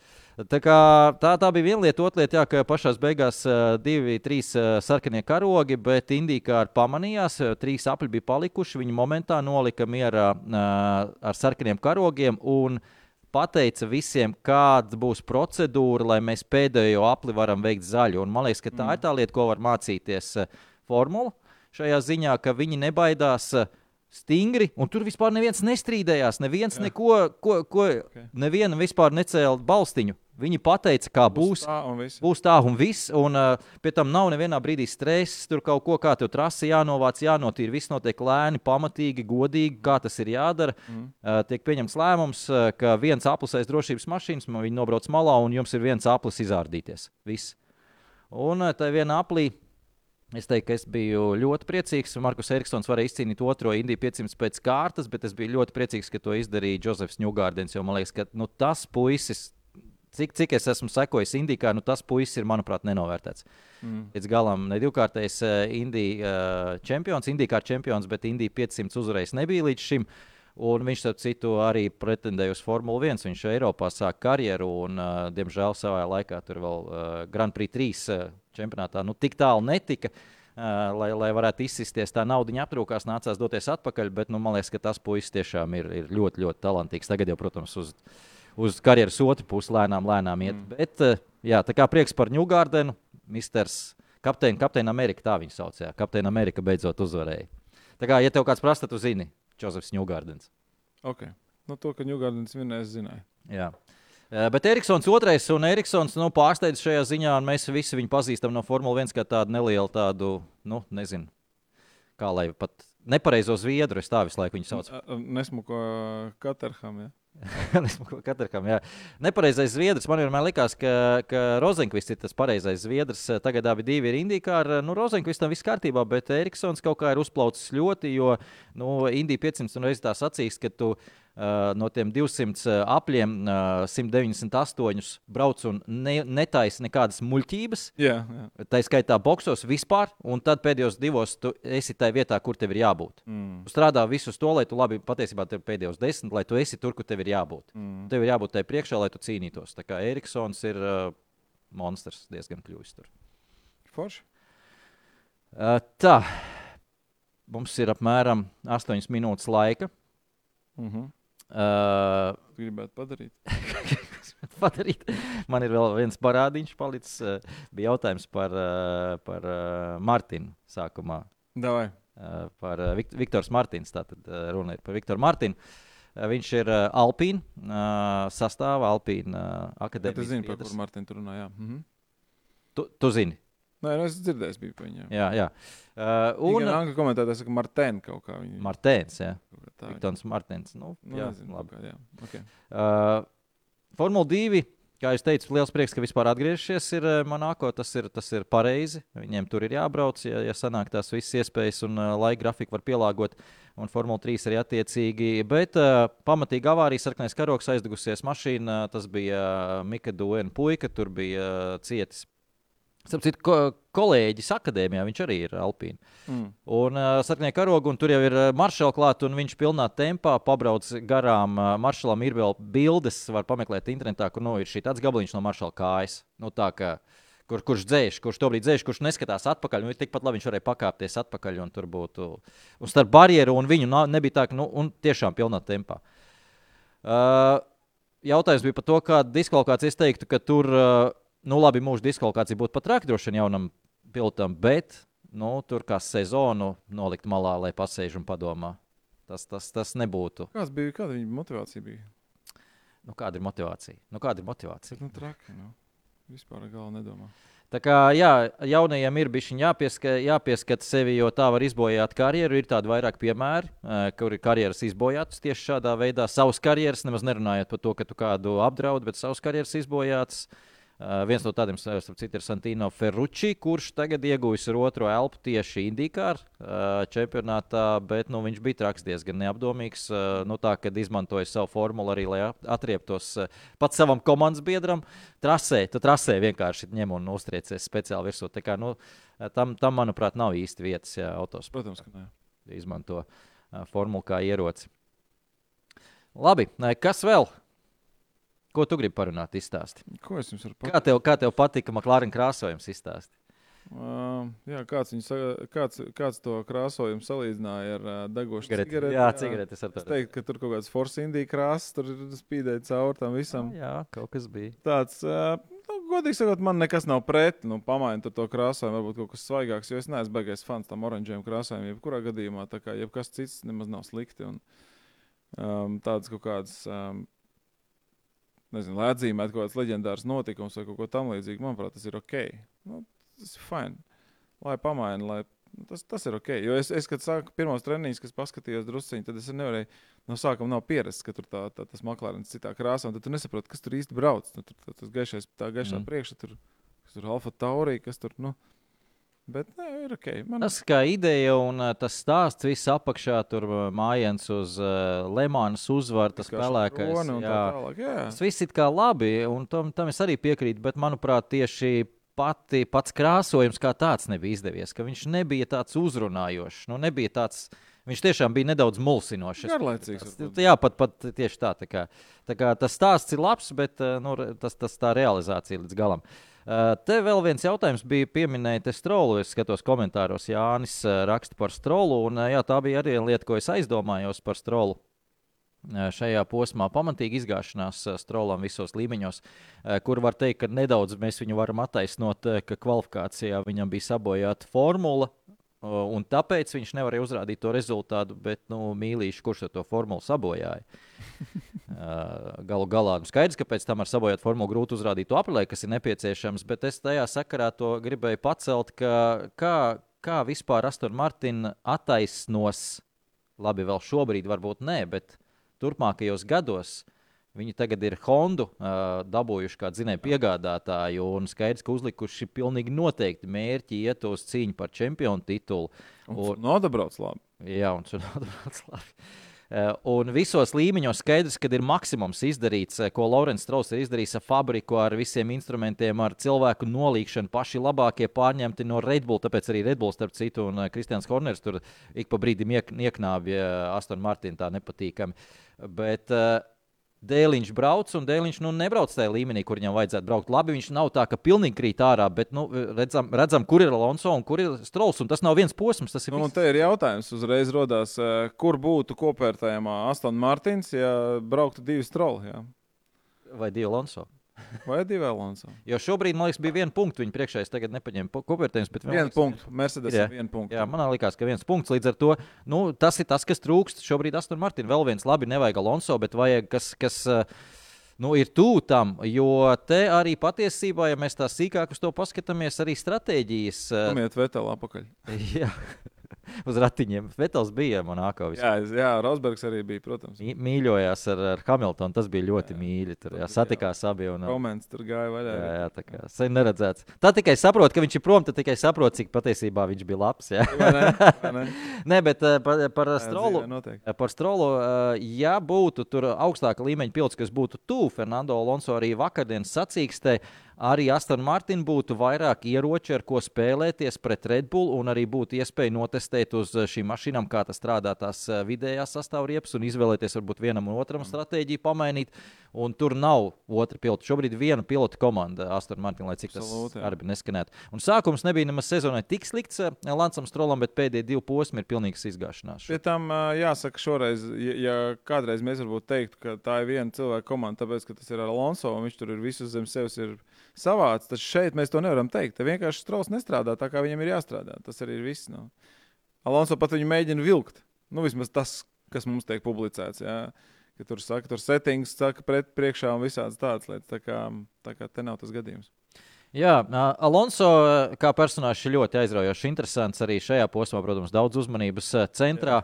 Tā, kā, tā, tā bija viena lieta, otra lieta, jā, ka pašā beigās uh, divi, trīs uh, sarkanie karogi, bet Indijā pamanījās, uh, trīs apli bija palikuši. Viņi momentā nolika mierā uh, ar sarkaniem karogiem un pateica visiem, kāda būs procedūra, lai mēs pēdējo apli varam veikt zaļu. Un man liekas, ka tā mm. ir tā lieta, ko var mācīties uh, formula šajā ziņā, ka viņi nebaidās. Uh, Stingri, un tur vispār neviens nestrīdējās. Neviens Jā. neko, ko, ko, okay. neviena vispār necēla balstiņu. Viņi pateica, kā būs. Tā un viss. Būs tā un viss, un uh, pie tam nav nevienā brīdī stress. Tur kaut ko kā tev trasi jānovāc, jānotīra. Viss notiek lēni, pamatīgi, godīgi, kā tas ir jādara. Mm. Uh, tiek pieņemts lēmums, uh, ka viens aiz drošības mašīnas, man viņi nobrauc malā, un jums ir viens aplis izārdīties. Viss. Un uh, tā vienā aplī. Es teiktu, ka es biju ļoti priecīgs. Markus Eriksons varēja izcīnīt otro Indiju 500 pēc kārtas, bet es biju ļoti priecīgs, ka to izdarīja Džozefs Ņūgārdens. Jo man liekas, ka nu, tas puisis, cik, cik es esmu sekojis Indijā, nu, tas puisis ir, manuprāt, nenovērtēts. Mm. Līdz galam ne divkārtais uh, Indijas uh, čempions, Indija kā čempions, bet Indija 500 uzreiz nebija līdz šim. Un viņš, starp citu, arī pretendēja uz Formuli 1. Viņš Eiropā sāka karjeru, un, uh, diemžēl, savā laikā tur vēl uh, Grand Prix 3 uh, čempionātā nu, tik tālu netika. Uh, lai, lai varētu izsisties, tā nauda aptrūkās, nācās doties atpakaļ. Bet nu, man liekas, ka tas puisis tiešām ir, ir ļoti, ļoti talantīgs. Tagad jau, protams, uz, uz karjeras otru pusi lēnām, lēnām iet. Mm. Bet, uh, jā, tā kā prieks par Ņūgārdenu, Misters Kapteini, Kapteini Amerika, tā viņa saucās. Kapteini Amerika beidzot uzvarēja. Tā kā, ja tev kāds prasa, tu zini, Džozefs Ņūgārdens. Okay. Nu, to, ka Ņūgārdens vinnēja, es zināju. Jā. Eh, Bet Eriksons otrais, un Eriksons nu, pārsteidz šajā ziņā, un mēs visi viņu pazīstam no Formule 1 kā tādu nelielu, tādu, nu, nezinu, kā lai pat nepareizo zviedru, es tā visu laiku viņu saucu. Nesmuko Katarham. Ja? [LAUGHS] Katram, jā. Nepareizais zviedrs. Man vienmēr likās, ka, ka Rozenkvists ir tas pareizais zviedrs. Tagad abi divi ir indīkāri. Nu, Rozenkvistam viss kārtībā, bet Eriksons kaut kā ir uzplaucis ļoti, jo nu, Indija 500 un reizes tā sacīs, ka tu no tiem 200 apļiem uh, 198 brauc un ne, netaisa nekādas muļķības. Jā, jā. Tā skaitā boxos vispār, un tad pēdējos divos tu esi tajā vietā, kur tev ir jābūt. Mm. Strādā visus to, lai tu labi, patiesībā tev pēdējos desmit, lai tu esi tur, kur tev ir jābūt. Mm. Tev ir jābūt tajā priekšā, lai tu cīnītos. Tā kā Eriksons ir uh, monstrs diezgan kļuvis tur. Forši. Uh, tā, mums ir apmēram 8 minūtes laika. Mm -hmm. Uh, Gribētu padarīt. [LAUGHS] padarīt. Man ir vēl viens parādiņš palicis. Uh, bija jautājums par, uh, par uh, Martinu sākumā. Davai. Uh, par uh, Vikt Viktors Martins. Tātad uh, runa ir par Viktoru Martinu. Uh, viņš ir uh, Alpīna uh, sastāvā, Alpīna uh, Jā, akadēmijas. tu zini, par biedrs. kur Martinu runā. Mm -hmm. tu, tu zini. Nē, nu, es dzirdēju, bija par viņu. Jā, jā. Uh, Un un angļu komentētājs saka, Martēna kaut kā. Viņa, Martēns, jā. Tā. Viktors Martins. Nu, Nu, jā, nezinu, labi. kaut kā, jā. Okay. Uh, Formula 2. Kā jau teicu, liels prieks, ka vispār atgriežies ir uh, Monako. Tas ir, tas ir pareizi. Viņiem tur ir jābrauc, ja, ja sanāk tās visas iespējas un uh, laika grafiku var pielāgot. Un Formula 3 arī attiecīgi. Bet uh, pamatīgi avārijas sarkanais karoks aizdegusies mašīna. Tas bija uh, Mika Duena puika, tur bija uh, cietis. Starp citu, ko, kolēģis akadēmijā viņš arī ir Alpīna. Mm. Un uh, sarkanie karogi, un tur jau ir maršala klāta, un viņš pilnā tempā pabrauc garām. Uh, maršalam ir vēl bildes, var pameklēt internetā, kur nu, ir šī tāds gabaliņš no maršala kājas. Nu, tā kā, kur, kurš dzēš, kurš to brīdi dzēš, kurš neskatās atpakaļ. Nu, tikpat labi viņš varēja pakāpties atpakaļ, un tur būtu un starp barjeru un viņu nebija tā, ka nu, un tiešām pilnā tempā. Uh, jautājums bija par to, kāda diskvalifikācija. Teiktu, ka tur, uh, nu, labi, mūža diskvalifikācija būtu pat traki droši vien jaunam pilotam, bet nu, tur kā sezonu nolikt malā, lai pasēž un padomā. Tas, tas, tas nebūtu. Kāds bija, kāda viņa motivācija bija? Nu, kāda ir motivācija? Nu, kāda ir motivācija? Nu, traki, nu. Vispār galva nedomā. Tā kā jā, jaunajiem ir bijis jāpieska, jāpieskata sevi, jo tā var izbojāt karjeru. Ir tādi vairāk piemēri, kur ir karjeras izbojātas tieši šādā veidā. Savas karjeras, nemaz nerunājot par to, ka tu kādu apdraudi, bet savas karjeras izbojātas. Uh, viens no tādiem, starp citu, ir Santino Ferrucci, kurš tagad ieguvis ar otro elpu tieši Indijā uh, čempionātā, bet nu, viņš bija traks diezgan neapdomīgs. Uh, nu, tā, kad izmantoja savu formulu arī, lai atrieptos uh, pats savam komandas biedram, trasē, tu trasē vienkārši ņem un uztriecies speciāli virsū. Tā kā, nu, tam, tam, manuprāt, nav īsti vietas, ja autos Protams, ka nē. izmanto uh, formulu kā ieroci. Labi, kas vēl? Ko tu gribi parunāt, izstāstīt? Ko es jums varu pateikt? Kā tev, kā tev patika McLaren krāsojums izstāstīt? Uh, jā, kāds, viņu, kāds, kāds to krāsojumu salīdzināja ar uh, degošu Cigareti. cigareti? Jā, cigaretes ar Es tādu. teiktu, ka tur kaut kāds Force Indija krāsas, tur spīdēja cauri tam visam. Jā, kaut kas bija. Tāds, uh, nu, godīgi sakot, man nekas nav pret. Nu, Pamainīt to krāsojumu, varbūt kaut kas svaigāks, jo es neesmu baigais fans tam oranžiem krāsojumiem. Jebkurā gadījumā, tā kā jebkas cits nemaz nav slikti. Un, um, tāds kaut kāds. Um, Nezinu, lai atzīmētu kaut kāds leģendārs notikums vai kaut ko tamlīdzīgu, manuprāt, tas ir ok. Nu, tas ir fini. Lai pamaina, lai nu, tas, tas ir ok. Jo es, es kad sāku pirmos treniņus, kas paskatījos drusciņā, tad es nevarēju no sākuma nav pierasts, ka tur tā, tā, tas maklārins citā krāsā, un tad tu nesaproti, kas tur īsti brauc. Nu, tur tā, tas gaišais, tā gaišā mm. priekšā, tur, kas tur Alfa Taurī, kas tur, nu, bet nē, ir ok. Man, Tas kā ideja un uh, tas stāsts viss apakšā, tur uh, mājiens uz uh, Lemānas uzvaru, tas pelēkais. un tā Jā. tālāk, jā. Tas viss ir kā labi, un tam, tam es arī piekrītu, bet manuprāt, tieši pati, pats krāsojums kā tāds nebija izdevies. ka Viņš nebija tāds uzrunājošs, nu, nebija tāds. Viņš tiešām bija nedaudz mulsinošs. Garlaicīgs tas-. Jā, pat, pat tieši tā. Tā kā, tā kā tas stāsts ir labs, bet nu, tas, tas tā realizācija līdz galam. Uh, te vēl viens jautājums bija pieminēta strolu. Es skatos komentāros, Jānis uh, raksta par strolu. Un, uh, jā, tā bija arī lieta, ko es aizdomājos par strolu. Šajā posmā pamatīgi izgāšanās strolam visos līmeņos, kur var teikt, ka nedaudz mēs viņu varam attaisnot, ka kvalifikācijā viņam bija sabojāta formula, un tāpēc viņš nevarēja uzrādīt to rezultātu. Bet, nu, mīlīši, kurš to formulu sabojāja? [LAUGHS] Uh, Galu galā nu, skaidrs, ka pēc tam ar sabojātu formulu grūti uzrādīt to apelē, kas ir nepieciešams. Bet es tajā sakarā to gribēju pacelt, ka kā, kā vispār Aston Martin attaisnos, labi, vēl šobrīd varbūt nē, bet turpmākajos gados. Viņi tagad ir Hondu uh, dabūjuši kā dzinēju piegādātāju, un skaidrs, ka uzlikuši pilnīgi noteikti mērķi iet uz cīņu par čempionu titulu. Un nodabrauc labi. Jā, un Tsunoda brauc labi. Eh, Un visos līmeņos skaidrs, ka ir maksimums izdarīts, eh, ko Lorenz Strauss ir izdarījis ar fabriku, ar visiem instrumentiem, ar cilvēku nolīgšanu. Paši labākie pārņemti no Red Bull, tāpēc arī Red Bull, starp citu, un eh, Kristians Horners tur ik pa brīdim iek, ieknābja Aston Martin tā nepatīkami. Bet uh, Dēliņš brauc, un Dēliņš nu, nebrauc tajā līmenī, kur viņam vajadzētu braukt. Labi, viņš nav tā, ka pilnīgi krīt ārā, bet nu, redzam, redzam, kur ir Alonso un kur ir un Tas nav viens posms, tas ir Nu, un te ir jautājums, uzreiz rodās, eh, kur būtu kopvērtējumā Aston Martins, ja brauktu divi stroli, jā? vai divi Alonso. Vai divi Alonso? Jo šobrīd, man liekas, bija viens punkts viņa priekšā. Es tagad nepaņēmu kopvērtējumus, bet vēl liekas, punkts, Mercedes Ir, viens punkts. Jā, man liekas, ka viens punkts. Līdz ar to nu, tas ir tas, kas trūkst šobrīd Aston Martin. Vēl viens labi, nevajag Alonso, bet vajag kas. kas uh, Nu, ir tuvu tam, jo te arī patiesībā, ja mēs tā sīkāk uz to paskatāmies, arī stratēģijas uh, Pamiet Vetelu apakaļ. [LAUGHS] jā, [LAUGHS] uz ratiņiem. Vetels bija Monako. Jā, jā Rosbergs arī bija, protams. Mī- Mīļojās ar, ar Hamiltonu. Tas bija ļoti mīļi. Tur jā, satikās abi. Un, Koments tur gāja vaļā. Jā, jā, tā kā sen neredzēts. Tā tikai saprot, ka viņš ir prom, tad tikai saprot, cik patiesībā viņš bija labs. Jā. Vai ne? Vai ne? [LAUGHS] Nē, bet eh, par, par strolu. Eh, Par strolu, eh, ja būtu tur augstāka līmeņa pilots, kas būtu tuvu Fernando Alonso arī vakardienas sacīkstē, arī Aston Martin būtu vairāk ieroči, ar ko spēlēties pret Red Bull, un arī būtu iespēja notestēt uz eh, šīm mašīnām, kā tas strādā tās eh, vidējās sastāvriepas, un izvēlēties varbūt vienam un otram stratēģiju pamainīt. Un tur nav otra pilota. Šobrīd ir viena pilota komanda Aston Martin, lai cik tas Absolūti, jā. arī neskanētu. Un sākums nebija nemaz sezonai tik slikts eh, Lansam Strolam, bet pēdējie divi posmi ir pilnīgs izgāšanās. Pie tam jāsaka, šoreiz, ja, ja kādreiz mēs varbūt teiktu, ka tā ir viena cilvēka komanda, tāpēc, ka tas ir Alonso un viņš tur ir visus zem sevis ir savāds, tad šeit mēs to nevaram teikt. Te vienkārši strauss nestrādā tā, kā viņam ir jāstrādā. Tas arī ir viss. Nu. Alonso pat viņu mēģina vilkt. Nu, vismaz tas, kas mums tiek publicēts. Jā. Ka tur saka, tur settings saka pret priekšā un visādas tādas lietas. Tā kā, tā kā te nav tas gadījums. Jā, Alonso kā personāžs ir ļoti aizraujošs, interesants arī šajā posmā, protams, daudz uzmanības centrā.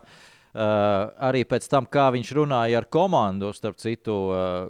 Uh, arī pēc tam, kā viņš runāja ar komandu, starp citu, uh,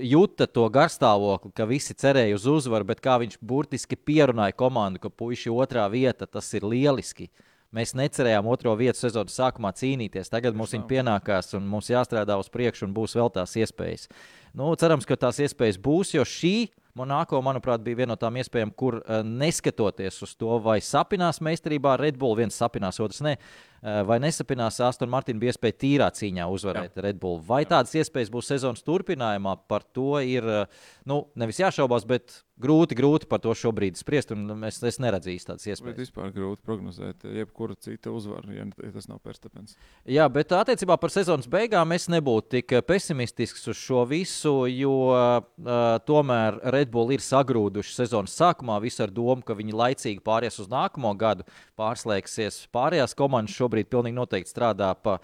jūta to garstāvokli, ka visi cerēja uz uzvaru, bet kā viņš burtiski pierunāja komandu, ka puiši otrā vieta tas ir lieliski. Mēs necerējām otro vietu sezonas sākumā cīnīties. Tagad mums viņa pienākās un mums jāstrādā uz priekšu un būs vēl tās iespējas. Nu, cerams, ka tās iespējas būs, jo šī Monako, manuprāt, bija viena no tām iespējām, kur uh, neskatoties uz to, vai sapinās meistarībā Red Bull, viens sapinās, otrs ne, uh, vai nesapinās Aston Martin, bija iespēja tīrā cīņā uzvarēt Jā. Red Bull. Vai tādas iespējas būs sezonas turpinājumā, par to ir uh, nu, nevis jāšaubās, bet grūti, grūti par to šobrīd spriest. Es, es neredzu tādas Bet iespējas. vispār grūti prognozēt, jebkura cita uzvara, ja ja tas nav Verstapens. Jā, bet attiecībā par sezonas beigām es nebūtu tik pesimistisks uz šo visu, jo uh, tomēr Red Bull ir sagrūduši sezonas sākumā visu ar domu, ka viņi laicīgi pāries uz nākamo gadu, pārslēgsies. Pārējās komandas šobrīd pilnīgi noteikti strādā pa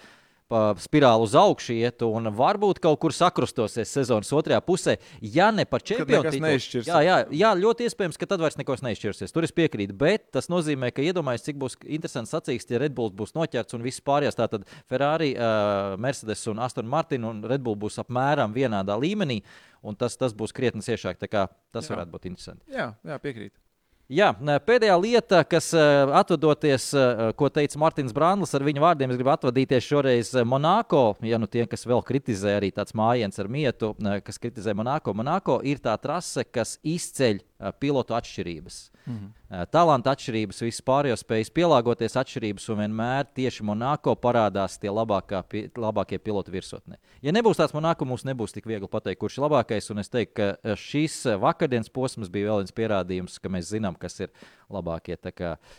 pa spirāli uz augšu iet, un varbūt kaut kur sakrustosies sezonas otrajā pusē. Ja ne par čempionu titulu-. Jā, jā, jā, ļoti iespējams, ka tad vairs nekas neizšķirsies. Tur es piekrītu, bet tas nozīmē, ka iedomājieties, cik būs interesants sacīksts, ja Red Bulls būs noķerts un viss pārējās. Tātad Ferrari, uh, Mercedes un Aston Martin un Red Bull būs apmēram vienādā līmenī, un tas, tas būs krietni ciešāk. Tas Jā. varētu būt interesanti. Jā, jā piekrīt. Jā, nē, pēdējā lieta, kas eh, atvadoties, eh, ko teica Mārtiņš Brānlis, ar viņa vārdiem, es gribu atvadīties šoreiz Monako. Ja nu tie, kas vēl kritizē, arī tāds mājiens ar mietu, kas kritizē Monako, Monako ir tā trase, kas izceļ pilotu atšķirības. Mhm. Talanta atšķirības, visas pārējās spējas pielāgoties atšķirības, un vienmēr tieši Monako parādās tie labākā, pi- labākie piloti virsotnē. Ja nebūs tāds Monako, mums nebūs tik viegli pateikt, kurš ir labākais. Un es teiktu, ka eh, šis eh, vakardienas posms bija vēl viens pierādījums, ka mēs zinām, kas ir labākie.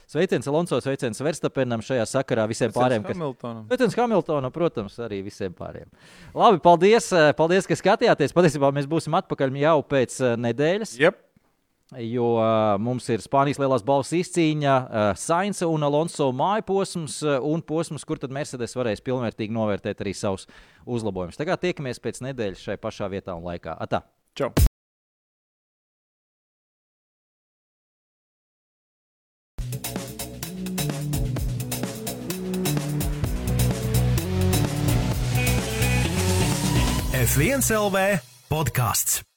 Sveiciens Alonso, sveiciens Verstapenam šajā sakarā visiem pārējiem. Kas... Hamiltonam. Sveiciens Hamiltonam, protams, arī visiem pārējiem. Labi, paldies, eh, paldies ka skatījāties. Patiesībā mēs būsim atpakaļ jau pēc eh, nedēļas. Yep. Jo uh, mums ir Spānijas lielās balvas izcīņa, uh, Sainz un Alonso māju posms, uh, un posms, kur tad Mercedes varēs pilnvērtīgi novērtēt arī savus uzlabojumus. Tagad tiekamies pēc nedēļas šai pašā vietā un laikā. Atā! Čau. F1 LV podkāsts.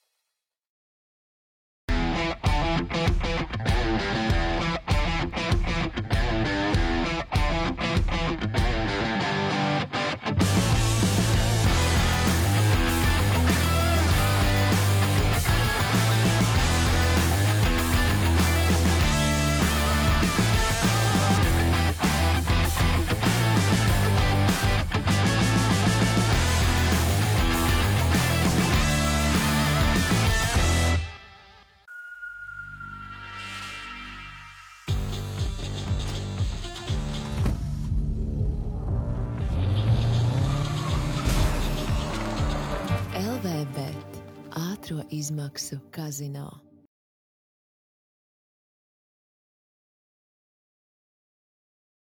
Ātrā izmaksu kazino.